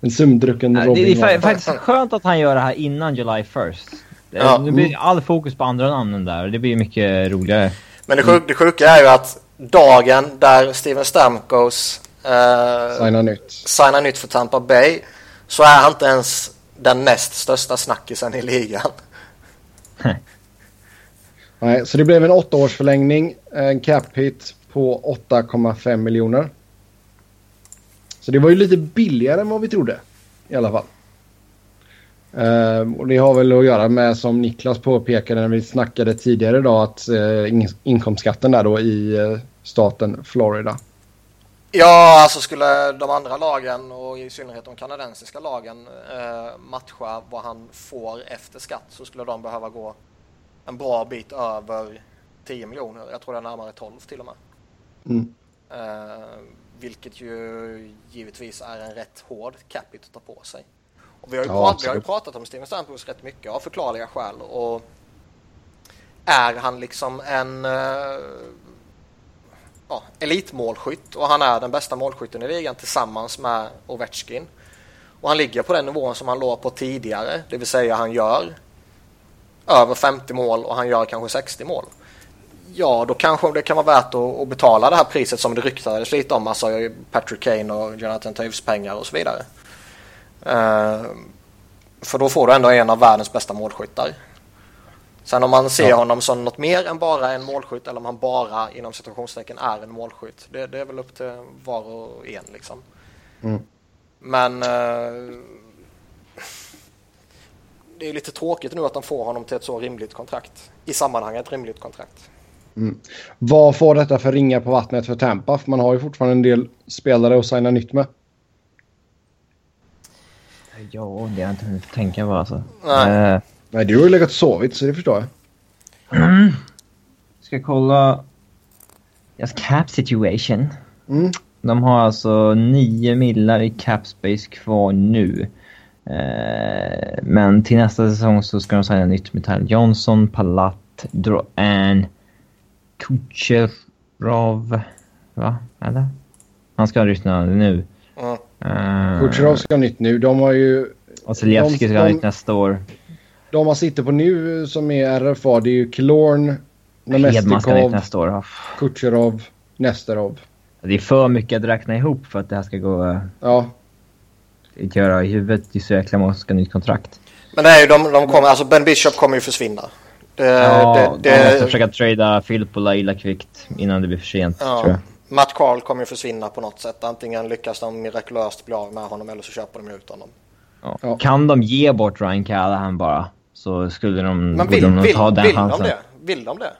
[SPEAKER 1] En sumdrucken
[SPEAKER 2] ja, Robin. Det är faktiskt skönt att han gör det här innan July 1st. Ja. Nu blir all fokus på andra namnen där och det blir mycket roligare.
[SPEAKER 3] Men det, sjuk, det sjuka är ju att dagen där Steven Stamkos
[SPEAKER 1] eh, signar nytt.
[SPEAKER 3] signar nytt för Tampa Bay så är han inte ens den näst största snackisen i ligan. [laughs]
[SPEAKER 1] Nej, så det blev en åttaårsförlängning, en cap hit på 8,5 miljoner. Så det var ju lite billigare än vad vi trodde i alla fall. Uh, och det har väl att göra med som Niklas påpekade när vi snackade tidigare idag att uh, in inkomstskatten där då i uh, staten Florida.
[SPEAKER 3] Ja, alltså skulle de andra lagen och i synnerhet de kanadensiska lagen matcha vad han får efter skatt så skulle de behöva gå en bra bit över 10 miljoner. Jag tror det är närmare 12 till och med. Mm. Vilket ju givetvis är en rätt hård capita att ta på sig. Och vi, har ju ja, pratat, vi har ju pratat om Steven Stamkos rätt mycket av förklarliga skäl. Och är han liksom en uh, ja, elitmålskytt och han är den bästa målskytten i ligan tillsammans med Ovechkin. Och han ligger på den nivån som han låg på tidigare, det vill säga han gör över 50 mål och han gör kanske 60 mål. Ja, då kanske det kan vara värt att, att betala det här priset som det ryktades lite om, alltså Patrick Kane och Jonathan Toews pengar och så vidare. Uh, för då får du ändå en av världens bästa målskyttar. Sen om man ser ja. honom som något mer än bara en målskytt eller om han bara inom situationstecken är en målskytt. Det, det är väl upp till var och en liksom. Mm. Men uh, det är lite tråkigt nu att de får honom till ett så rimligt kontrakt. I sammanhanget rimligt kontrakt.
[SPEAKER 1] Mm. Vad får detta för ringar på vattnet för Tampa? För man har ju fortfarande en del spelare att signa nytt med.
[SPEAKER 2] Ja, det har jag inte hunnit tänka på alltså.
[SPEAKER 1] Nej. Uh, Nej, du har ju legat och sovit så det förstår
[SPEAKER 2] jag. Mm. Ska kolla deras cap situation. Mm. De har alltså 9 millar i cap space kvar nu. Uh, men till nästa säsong så ska de signa nytt med Tyler Johnson, Palat, Droan, Kucherov. Va? Eller? Han ska ryssna nu. Mm.
[SPEAKER 1] Uh, Kucherov ska ha nytt nu. De har ju...
[SPEAKER 2] Vasilevski ska ha nytt nästa år.
[SPEAKER 1] De man sitter på nu som är RFA det är ju Klorn, Nemestikov,
[SPEAKER 2] nästa år.
[SPEAKER 1] Kucherov, Nesterov.
[SPEAKER 2] Det är för mycket att räkna ihop för att det här ska gå... Ja. Att göra i huvudet. Det är så jäkla många som ska ha nytt kontrakt.
[SPEAKER 3] Men det är ju de, de kommer, alltså Ben Bishop kommer ju försvinna.
[SPEAKER 2] Det, ja, det, det... de måste försöka trada Filppula illa kvickt innan det blir för sent ja. tror jag.
[SPEAKER 3] Matt Carl kommer ju försvinna på något sätt. Antingen lyckas de mirakulöst bli av med honom eller så köper de ut honom.
[SPEAKER 2] Ja. Ja. Kan de ge bort Ryan Callahan bara så skulle de,
[SPEAKER 3] Men vill, de vill, ta den vill chansen. De det? Vill de det?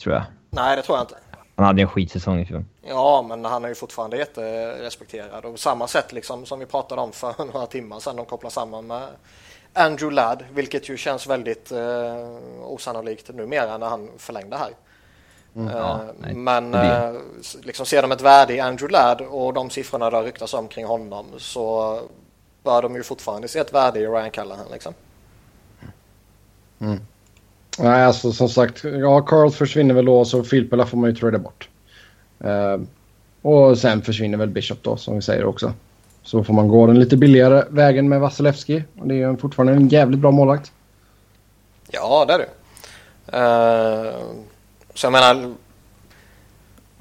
[SPEAKER 2] Tror jag.
[SPEAKER 3] Nej, det tror jag inte.
[SPEAKER 2] Han hade en skitsäsong i fjol.
[SPEAKER 3] Ja, men han är ju fortfarande jätterespekterad. Och på samma sätt liksom, som vi pratade om för [laughs] några timmar sedan, de kopplar samman med Andrew Ladd, vilket ju känns väldigt eh, osannolikt numera när han förlängde här. Mm, uh, ja, men uh, liksom ser de ett värde i Andrew Ladd och de siffrorna det har ryktats om kring honom så bör de ju fortfarande se ett värde i Ryan Callahan. Liksom.
[SPEAKER 1] Mm. Nej, alltså som sagt, ja, Carl försvinner väl då så Filppula får man ju trada bort. Uh, och sen försvinner väl Bishop då, som vi säger också. Så får man gå den lite billigare vägen med Vasilevski. Och det är ju fortfarande en jävligt bra målvakt.
[SPEAKER 3] Ja, det är det. Uh, så jag menar,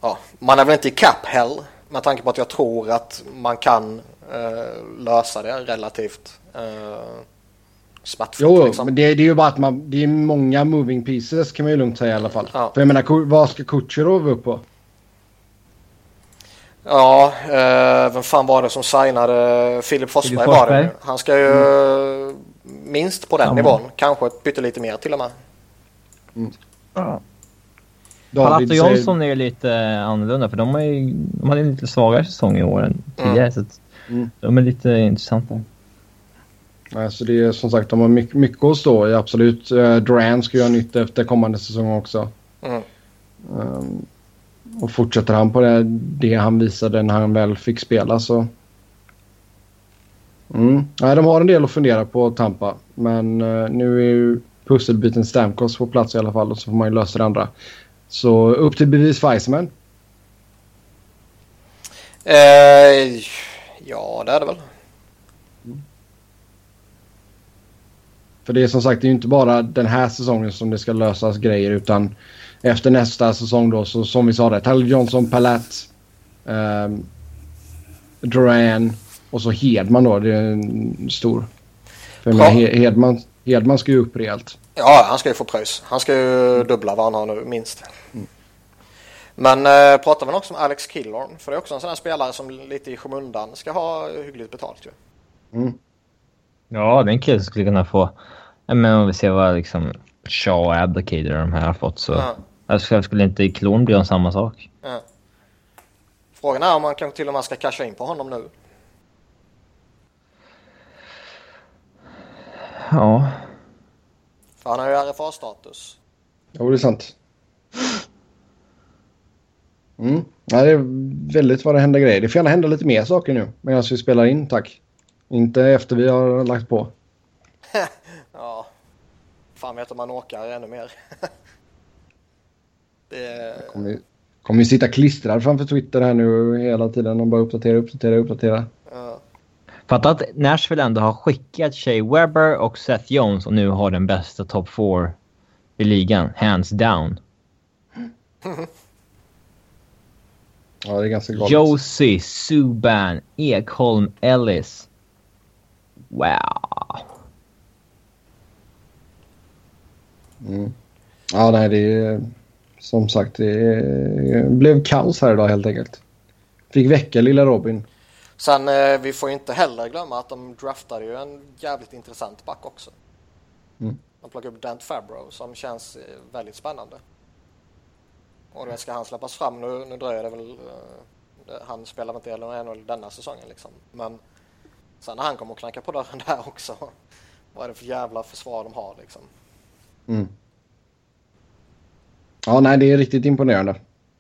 [SPEAKER 3] ja, man är väl inte i cap hell med tanke på att jag tror att man kan uh, lösa det relativt uh, smärtfritt.
[SPEAKER 1] Jo, liksom. men det, det, är ju bara att man, det är många moving pieces kan man ju lugnt säga i alla fall. Ja. För jag menar, vad ska Kutjerov upp på?
[SPEAKER 3] Ja, eh, vem fan var det som signade Filip Forsberg, var det. Han ska ju mm. minst på den mm. nivån, kanske pyttelite mer till och med.
[SPEAKER 2] Mm. Ja. Palat och Johnson är lite annorlunda för de, har ju, de hade en lite svagare säsong i år än tidigare. Mm. Så mm. de är lite intressanta.
[SPEAKER 1] Alltså det är som sagt, de har mycket, mycket att stå i absolut. Uh, Duran ska göra nytt efter kommande säsong också. Mm. Um, och fortsätter han på det, det han visade när han väl fick spela så... Mm. Nej, de har en del att fundera på, Tampa. Men uh, nu är ju pusselbiten Stamkos på plats i alla fall och så får man ju lösa det andra. Så upp till bevis Weissman.
[SPEAKER 3] Eh, ja, det är det väl.
[SPEAKER 1] För det är som sagt det är ju inte bara den här säsongen som det ska lösas grejer utan efter nästa säsong då så som vi sa det. Tyler Johnson, Palat, eh, Duran och så Hedman då. Det är en stor. För ja. Hedman, Hedman ska ju upp rejält.
[SPEAKER 3] Ja, han ska ju få pröjs. Han ska ju dubbla vad han har nu minst. Mm. Men eh, pratar man också om Alex Killorn? För det är också en sån här spelare som lite i skymundan ska ha hyggligt betalt ju. Mm.
[SPEAKER 2] Ja, den killen skulle kunna få... Men om vi ser vad liksom Shaw och Abdicator de här har fått så... Ja. Jag skulle inte i klon bli om samma sak. Ja.
[SPEAKER 3] Frågan är om man kanske till och med ska casha in på honom nu.
[SPEAKER 2] Ja.
[SPEAKER 3] För han har ju RFA-status.
[SPEAKER 1] Jo, det är sant. Mm. Ja, det är väldigt vad det händer grejer. Det får gärna hända lite mer saker nu medan vi spelar in, tack. Inte efter vi har lagt på. [laughs]
[SPEAKER 3] ja, fan vet om man åker ännu mer. [laughs]
[SPEAKER 1] det... kommer, kommer ju sitta klistrad framför Twitter här nu hela tiden och bara uppdatera, uppdatera, uppdatera. Ja.
[SPEAKER 2] Fatta att Nashville ändå har skickat Shea Weber och Seth Jones och nu har den bästa top 4 i ligan, hands down.
[SPEAKER 1] ja, det är ganska galet.
[SPEAKER 2] Josie, Subban, Ekholm, Ellis. Wow.
[SPEAKER 1] Mm. Ja, nej, det är som sagt, det blev kaos här idag helt enkelt. Fick väcka lilla Robin.
[SPEAKER 3] Sen eh, vi får inte heller glömma att de draftade ju en jävligt intressant back också. Mm. De plockade upp Dant Fabro som känns eh, väldigt spännande. Och det ska han släppas fram nu, nu dröjer det väl. Eh, han spelar väl inte i NHL denna säsongen liksom. Men sen när han kommer och knacka på dörren [laughs] där också. Vad är det för jävla försvar de har liksom? Mm.
[SPEAKER 1] Ja, nej, det är riktigt imponerande.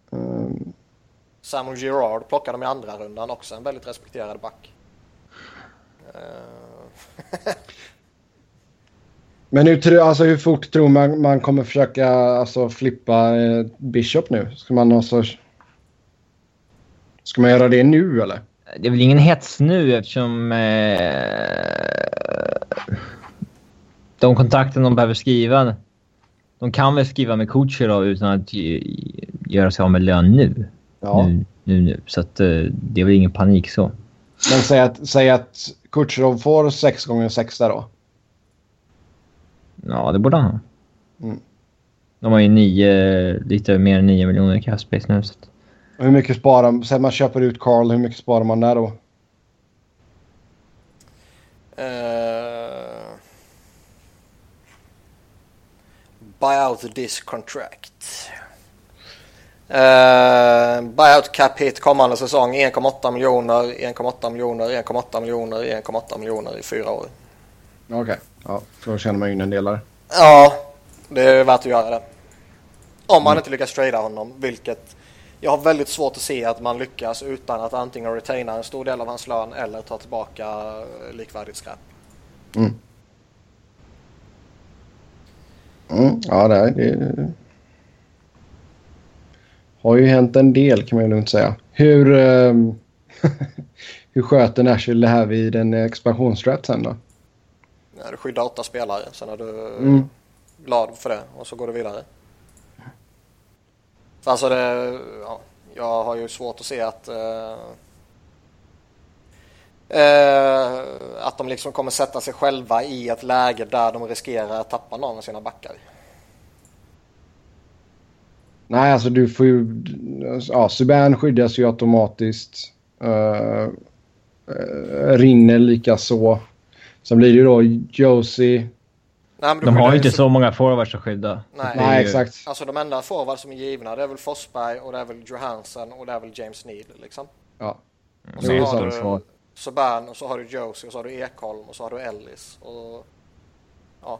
[SPEAKER 1] Um...
[SPEAKER 3] Samuel Girard plockade de i andra rundan också, en väldigt respekterad back. Uh... [laughs]
[SPEAKER 1] Men hur, alltså, hur fort tror man man kommer försöka alltså, flippa eh, Bishop nu? Ska man, alltså, ska man göra det nu eller?
[SPEAKER 2] Det är väl ingen hets nu eftersom eh, de kontakten de behöver skriva de kan väl skriva med coacher då utan att göra sig av med lön nu. Ja. Nu, nu, nu. Så att, eh, det är väl ingen panik så.
[SPEAKER 1] Men säg att, säg att Kutjerov får 6 gånger 6 där då?
[SPEAKER 2] Ja, det borde han ha. Mm. De har ju nio, lite mer än 9 miljoner i cash space nu. Så.
[SPEAKER 1] Hur mycket sparar Säg man köper ut Carl, hur mycket sparar man där då? Uh,
[SPEAKER 3] buyout this contract. Uh, buyout cap hit kommande säsong 1,8 miljoner, 1,8 miljoner, 1,8 miljoner, 1,8 miljoner i fyra år.
[SPEAKER 1] Okej, okay. ja, då känner man in en delare.
[SPEAKER 3] Ja, det är värt att göra det. Om man mm. inte lyckas trada honom, vilket jag har väldigt svårt att se att man lyckas utan att antingen retaina en stor del av hans lön eller ta tillbaka likvärdigt skräp. Mm.
[SPEAKER 1] Mm, ja, det, det har ju hänt en del kan man lugnt säga. Hur, um, [laughs] hur sköter Nashville det här vid en expansionsstrat sen då?
[SPEAKER 3] Ja, du skyddar åtta spelare, sen är du mm. glad för det och så går du vidare. Alltså det, ja, jag har ju svårt att se att uh, uh, att de liksom kommer sätta sig själva i ett läge där de riskerar att tappa någon av sina backar.
[SPEAKER 1] Nej, alltså du får ju... Ja, Subban skyddas ju automatiskt. Uh, uh, rinner lika så. Sen blir det ju då Josie.
[SPEAKER 2] Nej, de har ju inte så många forwards att skydda.
[SPEAKER 3] Nej, Nej ju... exakt. Alltså de enda forwards som är givna det är väl Forsberg och det är väl Johansson och det är väl James Neal liksom.
[SPEAKER 1] Ja.
[SPEAKER 3] Och så har du Subban och så har du Josie och så har du Ekholm och så har du Ellis och... Ja.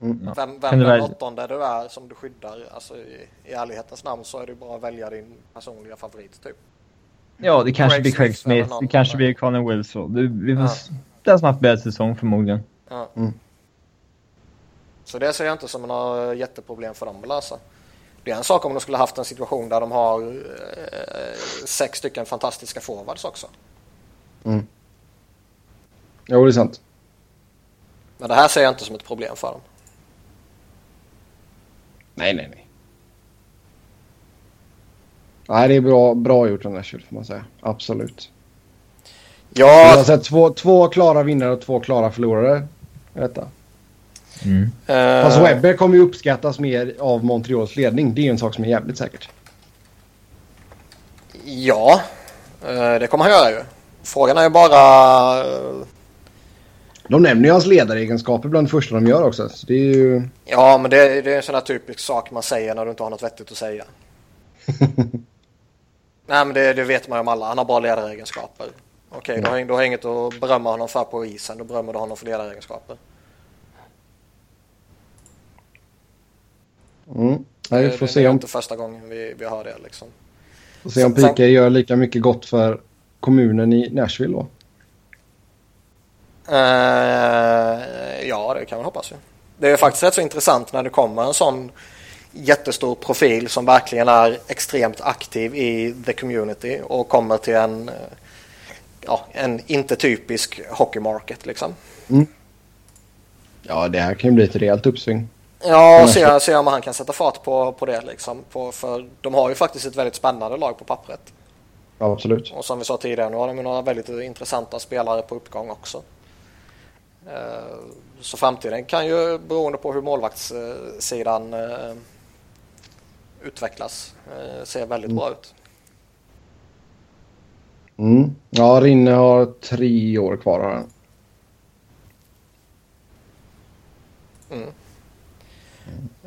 [SPEAKER 3] Mm. Vem, vem den åttonde du är som du skyddar, alltså i, i ärlighetens namn så är det bara att välja din personliga favorit typ.
[SPEAKER 2] Ja, det kanske Craig blir Craig Smith, Smith det kanske blir Connor Wilson. Det, vi får, ja. Den som haft bäst säsong förmodligen. Ja. Mm.
[SPEAKER 3] Så det ser jag inte som några jätteproblem för dem att lösa. Det är en sak om de skulle haft en situation där de har eh, sex stycken fantastiska forwards också.
[SPEAKER 1] Mm. Jo, det är sant.
[SPEAKER 3] Men det här ser jag inte som ett problem för dem.
[SPEAKER 1] Nej, nej, nej. Nej, det är bra, bra gjort av Nashville får man säga. Absolut. Ja. Jag har sett två, två klara vinnare och två klara förlorare i detta. Mm. Uh, Fast Webber kommer ju uppskattas mer av Montreals ledning. Det är ju en sak som är jävligt säkert.
[SPEAKER 3] Ja, uh, det kommer han göra ju. Frågan är ju bara... Uh...
[SPEAKER 1] De nämner ju hans ledaregenskaper bland det första de gör också. Så det är ju...
[SPEAKER 3] Ja, men det, det är en sån här typisk sak man säger när du inte har något vettigt att säga. [laughs] Nej, men det, det, vet man ju om alla. Han har bra ledaregenskaper. Okej, okay, mm. då, då har inget att berömma honom för på isen. Då berömmer du honom för ledaregenskaper.
[SPEAKER 1] Mm. Nej, vi får det, se
[SPEAKER 3] det är
[SPEAKER 1] om...
[SPEAKER 3] inte första gången vi, vi har det liksom.
[SPEAKER 1] Får se om Pika gör lika mycket gott för kommunen i Nashville då.
[SPEAKER 3] Uh, ja, det kan man hoppas ju. Det är faktiskt rätt så intressant när det kommer en sån jättestor profil som verkligen är extremt aktiv i the community och kommer till en, eh, ja, en inte typisk hockeymarket liksom. Mm.
[SPEAKER 1] Ja, det här kan ju bli ett rejält uppsving.
[SPEAKER 3] Ja, och se, se om han kan sätta fart på, på det liksom. På, för de har ju faktiskt ett väldigt spännande lag på pappret.
[SPEAKER 1] Absolut.
[SPEAKER 3] Och som vi sa tidigare, nu har de några väldigt intressanta spelare på uppgång också. Eh, så framtiden kan ju, beroende på hur målvaktssidan eh, utvecklas, eh, se väldigt mm. bra ut.
[SPEAKER 1] Mm. Ja, Rinne har tre år kvar. Här.
[SPEAKER 3] Mm.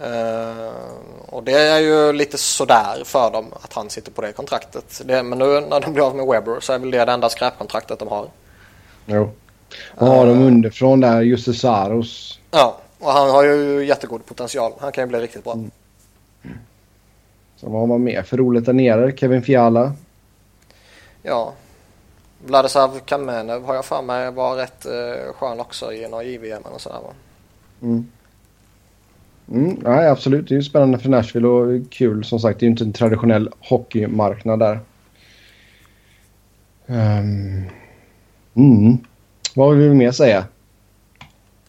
[SPEAKER 3] Uh, och det är ju lite sådär för dem att han sitter på det kontraktet. Det, men nu när de blir av med Webber så är väl det det enda skräpkontraktet de har.
[SPEAKER 1] Jo. Och har de underifrån där, Jussi Saros.
[SPEAKER 3] Ja, och han har ju jättegod potential. Han kan ju bli riktigt bra. Mm.
[SPEAKER 1] Så vad har man mer för roligt där nere? Kevin Fiala.
[SPEAKER 3] Ja. Vladislav Kamenev har jag för mig var rätt uh, skön också i några JVM och sådär va? Mm.
[SPEAKER 1] Mm, nej, absolut. Det är ju spännande för Nashville och kul. Som sagt, det är ju inte en traditionell hockeymarknad där. Um, mm. Vad vill vi mer säga?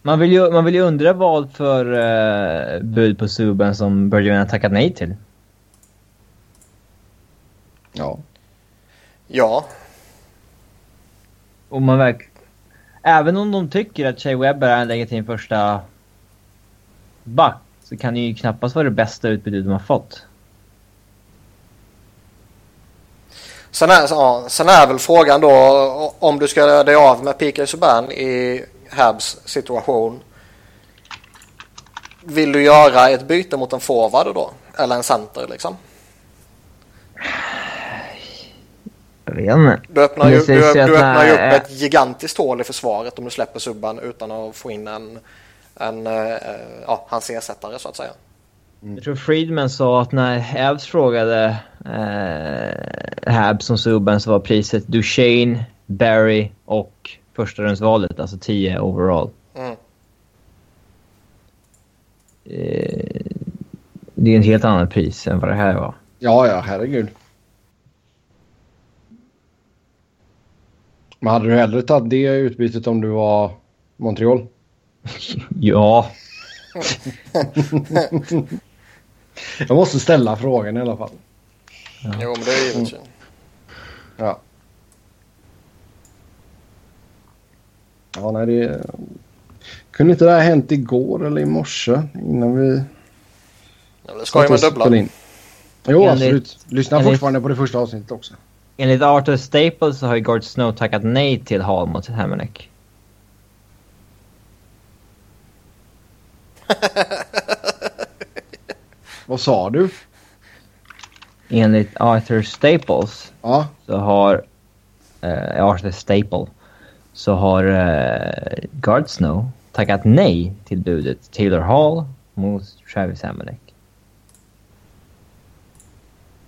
[SPEAKER 2] Man vill ju, man vill ju undra vad för uh, bud på Subban som Bergevin har tackat nej till.
[SPEAKER 1] Ja.
[SPEAKER 3] Ja.
[SPEAKER 2] Och man verkligen... Även om de tycker att Shea Webber är en legitim första back så kan det ju knappast vara det bästa utbudet de har fått.
[SPEAKER 3] Sen är, ja, sen är väl frågan då om du ska göra dig av med P.K. Subban i Habs situation. Vill du göra ett byte mot en forward då? Eller en center liksom?
[SPEAKER 2] Jag vet inte.
[SPEAKER 3] Du öppnar ju, du, du öppnar ju upp ett gigantiskt hål i försvaret om du släpper Subban utan att få in en en, eh, ja, hans ersättare så att säga.
[SPEAKER 2] Mm. Jag tror Friedman sa att när Habs frågade eh, Habs som subben så var priset Duchene, Barry och första rundsvalet, alltså 10 overall. Mm. Eh, det är ett helt annat pris än vad det här var.
[SPEAKER 1] Ja, ja, herregud. Men hade du hellre tagit det utbytet om du var Montreal?
[SPEAKER 2] Ja.
[SPEAKER 1] Jag måste ställa frågan i alla fall.
[SPEAKER 3] Ja. Jo, men det är givet. Mm.
[SPEAKER 1] Ja. Ja, nej det... Kunde inte det här hänt igår eller i morse innan vi...
[SPEAKER 3] Ja, det ska ju med dubbla. In.
[SPEAKER 1] Jo, enligt, absolut. Lyssna enligt, fortfarande på det första avsnittet också.
[SPEAKER 2] Enligt Arthur Staples så har ju Gord Snow tackat nej till Hall mot Hamanek. [laughs]
[SPEAKER 1] Vad sa du?
[SPEAKER 2] Enligt Arthur Staples
[SPEAKER 1] ja.
[SPEAKER 2] så har... Uh, Arthur Staple. Så har uh, Guard Snow tackat nej till budet Taylor Hall mot Travis Hamonic.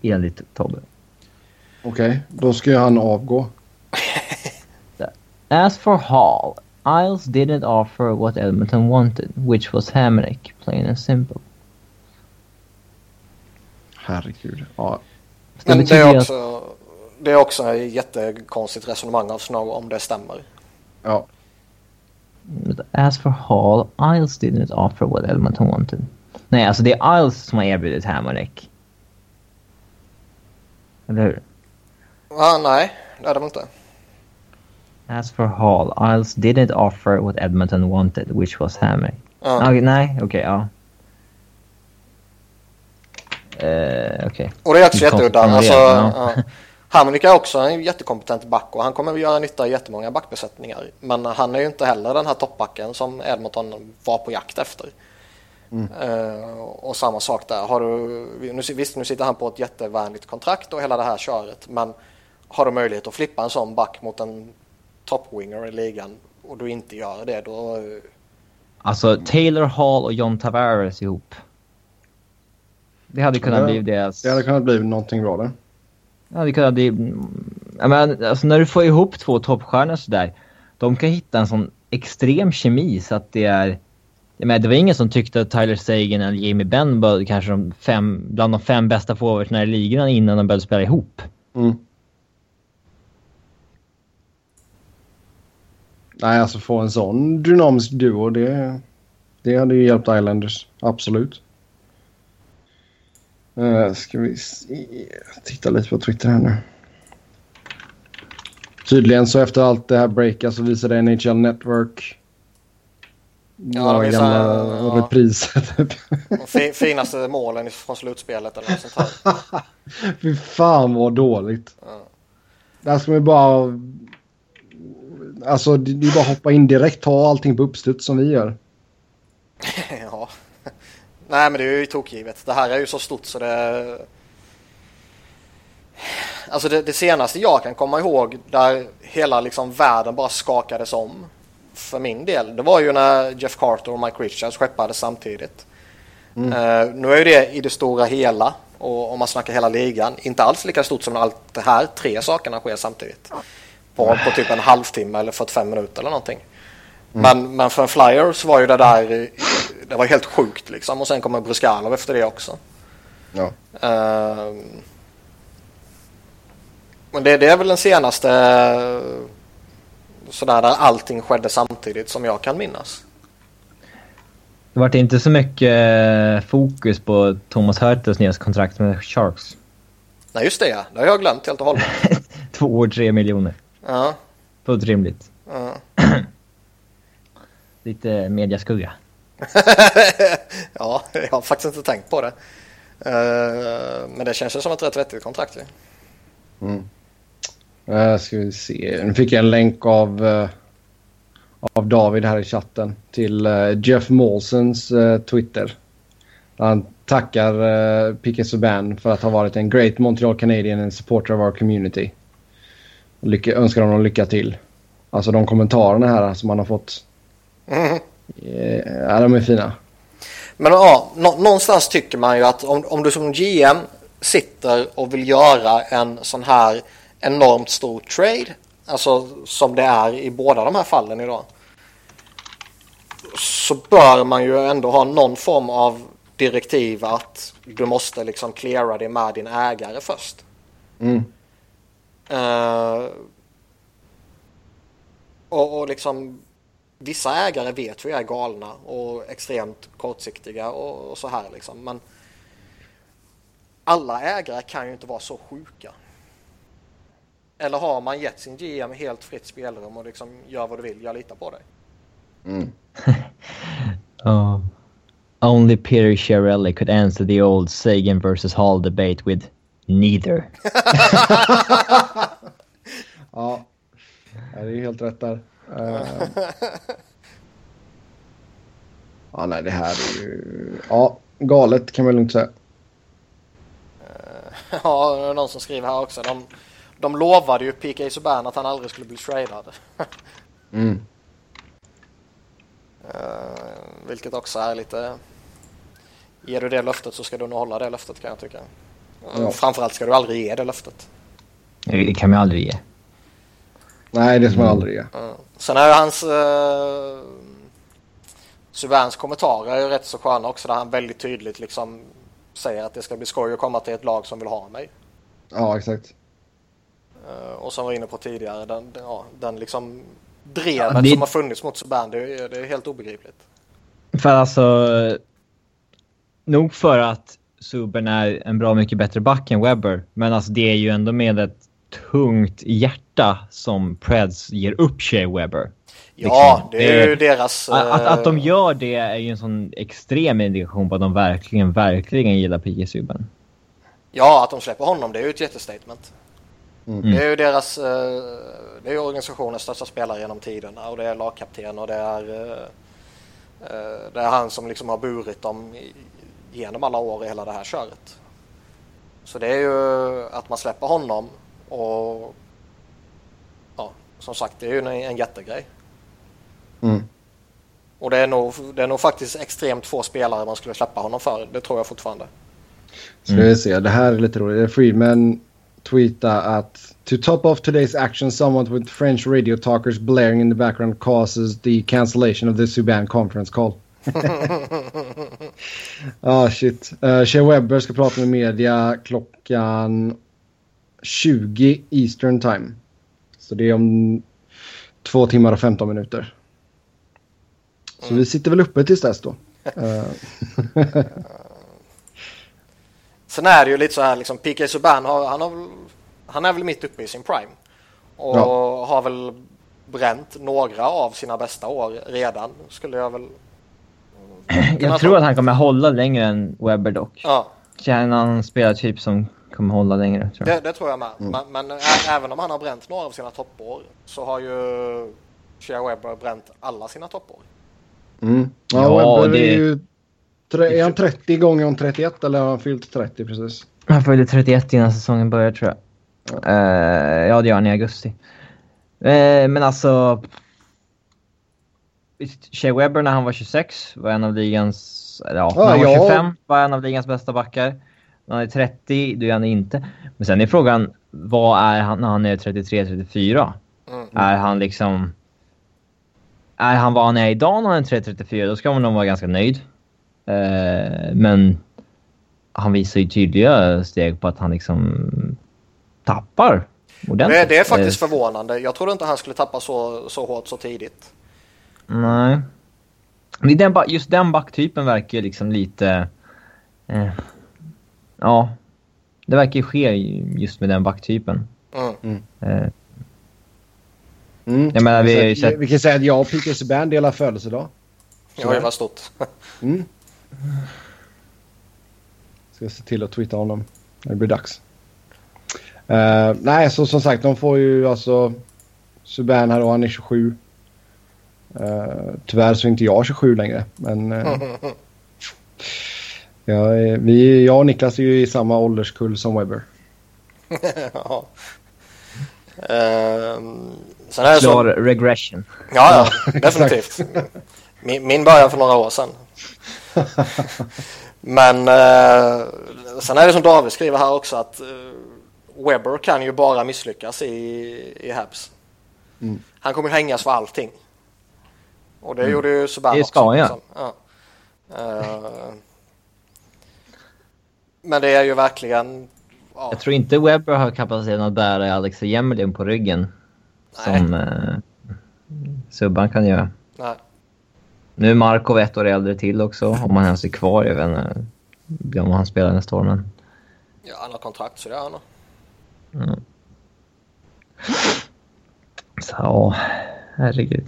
[SPEAKER 2] Enligt Tobbe.
[SPEAKER 1] Okej, okay, då ska han avgå. [laughs]
[SPEAKER 2] As for Hall, Isles didn't offer what Edmonton wanted, which was Hamonic, plain and simple.
[SPEAKER 1] Herregud. Ja.
[SPEAKER 3] Men det är, också, det är också ett jättekonstigt resonemang av Snow om det stämmer.
[SPEAKER 1] Ja.
[SPEAKER 2] As for Hall, Isles didn't offer what Edmonton wanted. Nej, alltså det är Isles som har erbjudit Hamonic. Eller hur?
[SPEAKER 3] Ah, nej, det är de inte.
[SPEAKER 2] As for Hall, Isles didn't offer what Edmonton wanted, which was Hamonic. Ah. Okay, nej, okej, okay, ja. Uh, okay.
[SPEAKER 3] Och det är också jätteudda. Alltså, ja. Hamonic är också en jättekompetent back och han kommer att göra nytta i jättemånga backbesättningar. Men han är ju inte heller den här toppbacken som Edmonton var på jakt efter. Mm. Uh, och samma sak där. Har du, nu, visst, nu sitter han på ett jättevänligt kontrakt och hela det här köret. Men har du möjlighet att flippa en sån back mot en toppwinger i ligan och du inte gör det då...
[SPEAKER 2] Alltså Taylor Hall och John Tavares ihop. Det hade kunnat ja, bli deras...
[SPEAKER 1] Det hade kunnat bli någonting bra det.
[SPEAKER 2] Ja, det kunnat bli... Men, alltså, när du får ihop två toppstjärnor sådär. De kan hitta en sån extrem kemi så att det är... Menar, det var ingen som tyckte att Tyler Sagan eller Jamie Benn var kanske de fem, bland de fem bästa forwardsna i ligan innan de började spela ihop.
[SPEAKER 1] Mm. Nej, alltså få en sån dynamisk duo, det, det hade ju hjälpt Islanders. Absolut. Uh, ska vi se. titta lite på Twitter här nu. Tydligen så efter allt det här breakat så visade NHL Network
[SPEAKER 3] Ja, de visar
[SPEAKER 1] ja, repriser.
[SPEAKER 3] Typ. finaste målen från slutspelet eller något sånt här. [laughs]
[SPEAKER 1] Fy fan vad dåligt. Ja. Där ska man bara... Alltså det är bara att hoppa in direkt, ta allting på uppstuds som vi gör. [laughs]
[SPEAKER 3] ja. Nej men det är ju tokgivet. Det här är ju så stort så det... Alltså det, det, senaste jag kan komma ihåg där hela liksom världen bara skakades om för min del. Det var ju när Jeff Carter och Mike Richards skeppades samtidigt. Mm. Uh, nu är ju det i det stora hela och om man snackar hela ligan inte alls lika stort som när allt det här tre sakerna sker samtidigt. På, på typ en halvtimme eller 45 minuter eller någonting. Mm. Men, men för en flyer så var ju det där det var helt sjukt liksom. Och sen kommer Bruskalov efter det också.
[SPEAKER 1] Ja.
[SPEAKER 3] Uh, men det, det, är väl den senaste sådär där allting skedde samtidigt som jag kan minnas.
[SPEAKER 2] Det vart inte så mycket eh, fokus på Thomas Hurtels nya kontrakt med Sharks.
[SPEAKER 3] Nej just det, det har jag glömt helt och hållet. [laughs]
[SPEAKER 2] Två år, tre miljoner.
[SPEAKER 3] Ja.
[SPEAKER 2] Fullt rimligt.
[SPEAKER 3] Ja. [clears throat]
[SPEAKER 2] Lite mediaskugga. [laughs]
[SPEAKER 3] ja, jag har faktiskt inte tänkt på det. Uh, men det känns ju som ett rätt vettigt kontrakt.
[SPEAKER 1] Mm. Uh, ska vi se. Nu fick jag en länk av, uh, av David här i chatten till uh, Jeff Molsons Twitter. Han tackar uh, Piquet Subban för att ha varit en great Montreal Canadian and supporter of our community. Lycka, önskar honom lycka till. Alltså de kommentarerna här som han har fått.
[SPEAKER 3] Mm.
[SPEAKER 1] Ja, de är fina.
[SPEAKER 3] Men ja, någonstans tycker man ju att om, om du som GM sitter och vill göra en sån här enormt stor trade, alltså som det är i båda de här fallen idag, så bör man ju ändå ha någon form av direktiv att du måste liksom cleara det med din ägare först.
[SPEAKER 1] Mm.
[SPEAKER 3] Uh, och, och liksom vissa ägare vet vi är galna och extremt kortsiktiga och, och så här liksom. Men alla ägare kan ju inte vara så sjuka. Eller har man gett sin GM helt fritt spelrum och liksom gör vad du vill, jag litar på dig.
[SPEAKER 1] Mm. [laughs]
[SPEAKER 2] uh, only Peter Chiarelli could answer the old Sagan versus Hall debate with neither. [laughs]
[SPEAKER 1] ja, det är helt rätt där. Uh, ja, nej, det här är ju... Ja, galet kan man lugnt säga.
[SPEAKER 3] Uh, [laughs] ja, det är någon som skriver här också. De, de lovade ju P.K. Subban att han aldrig skulle bli tradad. [laughs]
[SPEAKER 1] mm.
[SPEAKER 3] Uh, vilket också är lite... Ger du det löftet så ska du nog hålla det löftet kan jag tycka. Ja. Framförallt ska du aldrig ge det löftet.
[SPEAKER 2] Det kan man aldrig ge.
[SPEAKER 1] Nej, det ska man aldrig ge. Mm.
[SPEAKER 3] Sen är ju hans... Uh, Subans kommentarer är ju rätt så sköna också där han väldigt tydligt liksom säger att det ska bli skoj att komma till ett lag som vill ha mig.
[SPEAKER 1] Ja, exakt.
[SPEAKER 3] Uh, och som var inne på tidigare, den, ja, den liksom drevet ja, det... som har funnits mot Subban, det, är, det är helt obegripligt.
[SPEAKER 2] För alltså, nog för att Subban är en bra mycket bättre back än Webber, men alltså det är ju ändå med ett tungt hjärta som Preds ger upp Shea Webber.
[SPEAKER 3] Ja, liksom. det är ju deras...
[SPEAKER 2] Att, att, de eh, gör det är ju en sån extrem indikation på att de verkligen, verkligen gillar P.G. Subban.
[SPEAKER 3] Ja, att de släpper honom det är ju ett jättestatement. Mm. Det är ju deras... Eh, det är ju organisationens största spelare genom tiderna och det är lagkapten och det är... Eh, det är han som liksom har burit dem genom alla år i hela det här köret. Så det är ju att man släpper honom och... Ja, som sagt, det är ju en, en jättegrej. Mm. Och det är, nog, det är nog faktiskt extremt få spelare man skulle släppa honom för. Det tror jag fortfarande.
[SPEAKER 1] Ska vi se, det här är lite roligt. Friedman tweeta att To top off today's action, someone with French radio talkers blaring in the background causes the cancellation of the Suban conference call. [laughs] ah shit. Uh, Shea Webber ska prata med media klockan 20 Eastern time. Så det är om två timmar och 15 minuter. Så mm. vi sitter väl uppe tills dess då. [laughs] [laughs]
[SPEAKER 3] Sen är det ju lite så här liksom, P.K. Subban har, han, har, han är väl mitt uppe i sin prime. Och ja. har väl bränt några av sina bästa år redan, skulle jag väl...
[SPEAKER 2] Jag tror att han kommer hålla längre än Webber dock. Ja. Det är en annan spelartyp som kommer hålla längre.
[SPEAKER 3] Tror det, det, tror jag med. Mm. Men, men ä, även om han har bränt några av sina toppår så har ju Shea Webber bränt alla sina toppår.
[SPEAKER 1] Mm. Ja, ja Webber det... är ju... Är han 30 gånger om 31 eller har han fyllt 30 precis?
[SPEAKER 2] Han fyllde 31 innan säsongen började tror jag. Ja, uh, ja det gör han i augusti. Uh, men alltså... Shea Webber när han var 26 var en av ligans... Ja, ah, när han var 25 var en av ligans bästa backar. När han är 30, då är han inte. Men sen är frågan, vad är han när han är 33-34? Mm. Är han liksom är han vad han är idag när han är 3.34 då ska man nog vara ganska nöjd. Uh, men han visar ju tydliga steg på att han liksom tappar
[SPEAKER 3] ordentligt. Det, det är faktiskt uh, förvånande. Jag trodde inte han skulle tappa så, så hårt så tidigt.
[SPEAKER 2] Nej. Den, just den backtypen verkar liksom lite... Uh, ja. Det verkar ju ske just med den backtypen. Mm. Mm.
[SPEAKER 1] Mm. Jag menar, vi, sett... vi kan säga att jag och P.K. Subban delar födelsedag.
[SPEAKER 3] Ja, det var stort. mm.
[SPEAKER 1] Ska se till att twittra honom när det blir dags. Uh, nej, så som sagt, de får ju alltså Subban här och han är 27. Uh, eh, tyvärr så är inte jag 27 längre, men... [laughs] Uh, ja, vi, jag och Niklas är ju i samma ålderskull som Webber. [laughs] ja.
[SPEAKER 2] Um, Sen är Klar så... regression.
[SPEAKER 3] Ja, ja [laughs] definitivt. Min, min början för några år sedan. Men eh, sen är det som David skriver här också att eh, Webber kan ju bara misslyckas i, i Habs. Mm. Han kommer hängas för allting. Och det mm. gjorde ju Subban
[SPEAKER 2] Det ska han ja.
[SPEAKER 3] Uh, men det är ju verkligen...
[SPEAKER 2] Ja. Jag tror inte Webber har kapaciteten att bära Alex Jemelin på ryggen. Som eh, Subban kan göra. Nej. Nu är Markov ett år äldre till också, om han ens är kvar. Jag vet inte om han spelar nästa år, men...
[SPEAKER 3] Ja, han har kontrakt så det är han
[SPEAKER 2] mm. Så, herregud.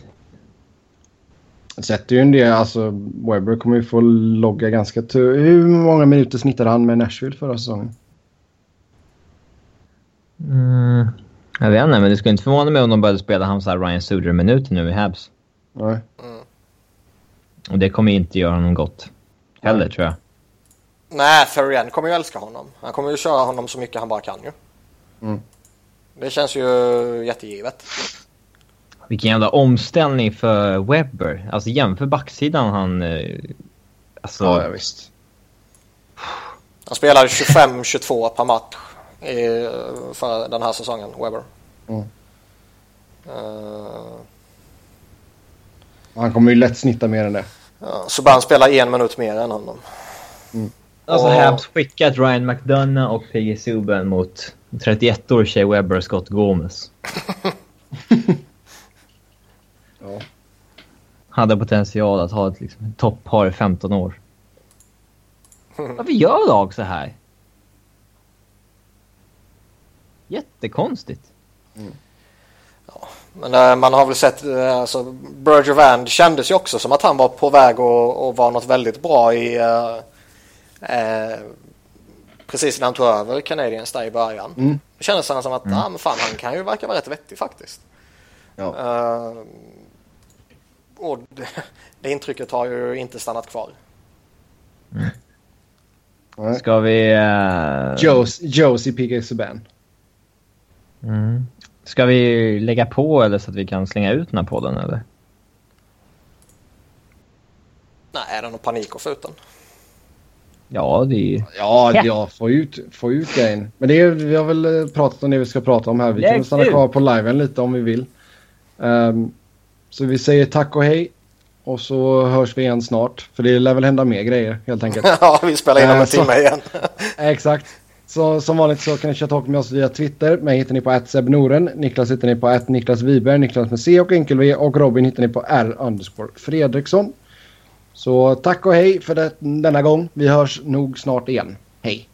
[SPEAKER 1] Sätter ju en del, alltså Webber kommer ju få logga ganska... Hur många minuter snittade han med Nashville förra säsongen?
[SPEAKER 2] Mm, jag vet inte, men det skulle inte förvåna mig om de började spela hans Ryan Suder-minuter nu i Habs.
[SPEAKER 1] Nej. Mm.
[SPEAKER 2] Och det kommer inte göra honom gott. Heller, Nej. tror jag.
[SPEAKER 3] Nej, Ferrien kommer ju älska honom. Han kommer ju köra honom så mycket han bara kan ju. Mm. Det känns ju jättegivet.
[SPEAKER 2] Vilken jävla omställning för Webber. Alltså jämför backsidan han... Eh, alltså...
[SPEAKER 1] Ja, ja visst.
[SPEAKER 3] Han spelade 25-22 per match i, för den här säsongen, Webber. Mm.
[SPEAKER 1] Uh... Han kommer ju lätt snitta mer än det.
[SPEAKER 3] Ja, Subban spelar en minut mer än honom.
[SPEAKER 2] Mm. Alltså och... Habs skickat Ryan McDonough och PG Subban mot 31 år tjej Webber och Scott Gomez. [laughs] ja. Hade potential att ha ett liksom, topppar i 15 år. Varför gör lag så här? Jättekonstigt. Mm.
[SPEAKER 3] Ja, men äh, man har väl sett, äh, alltså Berger Van kändes ju också som att han var på väg att vara något väldigt bra i äh, precis när han tog över Canadiens där i början. Mm. Det kändes som att mm. ah, men fan, han kan ju verka vara rätt vettig faktiskt. Ja. Och det, det intrycket har ju inte stannat kvar.
[SPEAKER 2] Mm. Ska vi... Uh...
[SPEAKER 1] Joes, Josie PK Subban.
[SPEAKER 2] Mm. Ska vi lägga på eller så att vi kan slänga ut den här podden eller?
[SPEAKER 3] Nej, är det någon panik att få ut den?
[SPEAKER 2] Ja, det är
[SPEAKER 1] Ja, ja få, ut, få ut grejen. Men det är, vi har väl eh, pratat om det vi ska prata om här. Vi kan stanna kvar på liven lite om vi vill. Um, så vi säger tack och hej. Och så hörs vi igen snart. För det lär väl hända mer grejer helt enkelt. [laughs]
[SPEAKER 3] ja, vi spelar in om en uh, timme igen. [laughs]
[SPEAKER 1] exakt. Så som vanligt så kan ni köra med oss via Twitter. Mig hittar ni på @sebnoren. Niklas hittar ni på Niklas Wiberg, Niklas med C och enkel-V och Robin hittar ni på R underscore Fredriksson. Så tack och hej för det, denna gång. Vi hörs nog snart igen. Hej!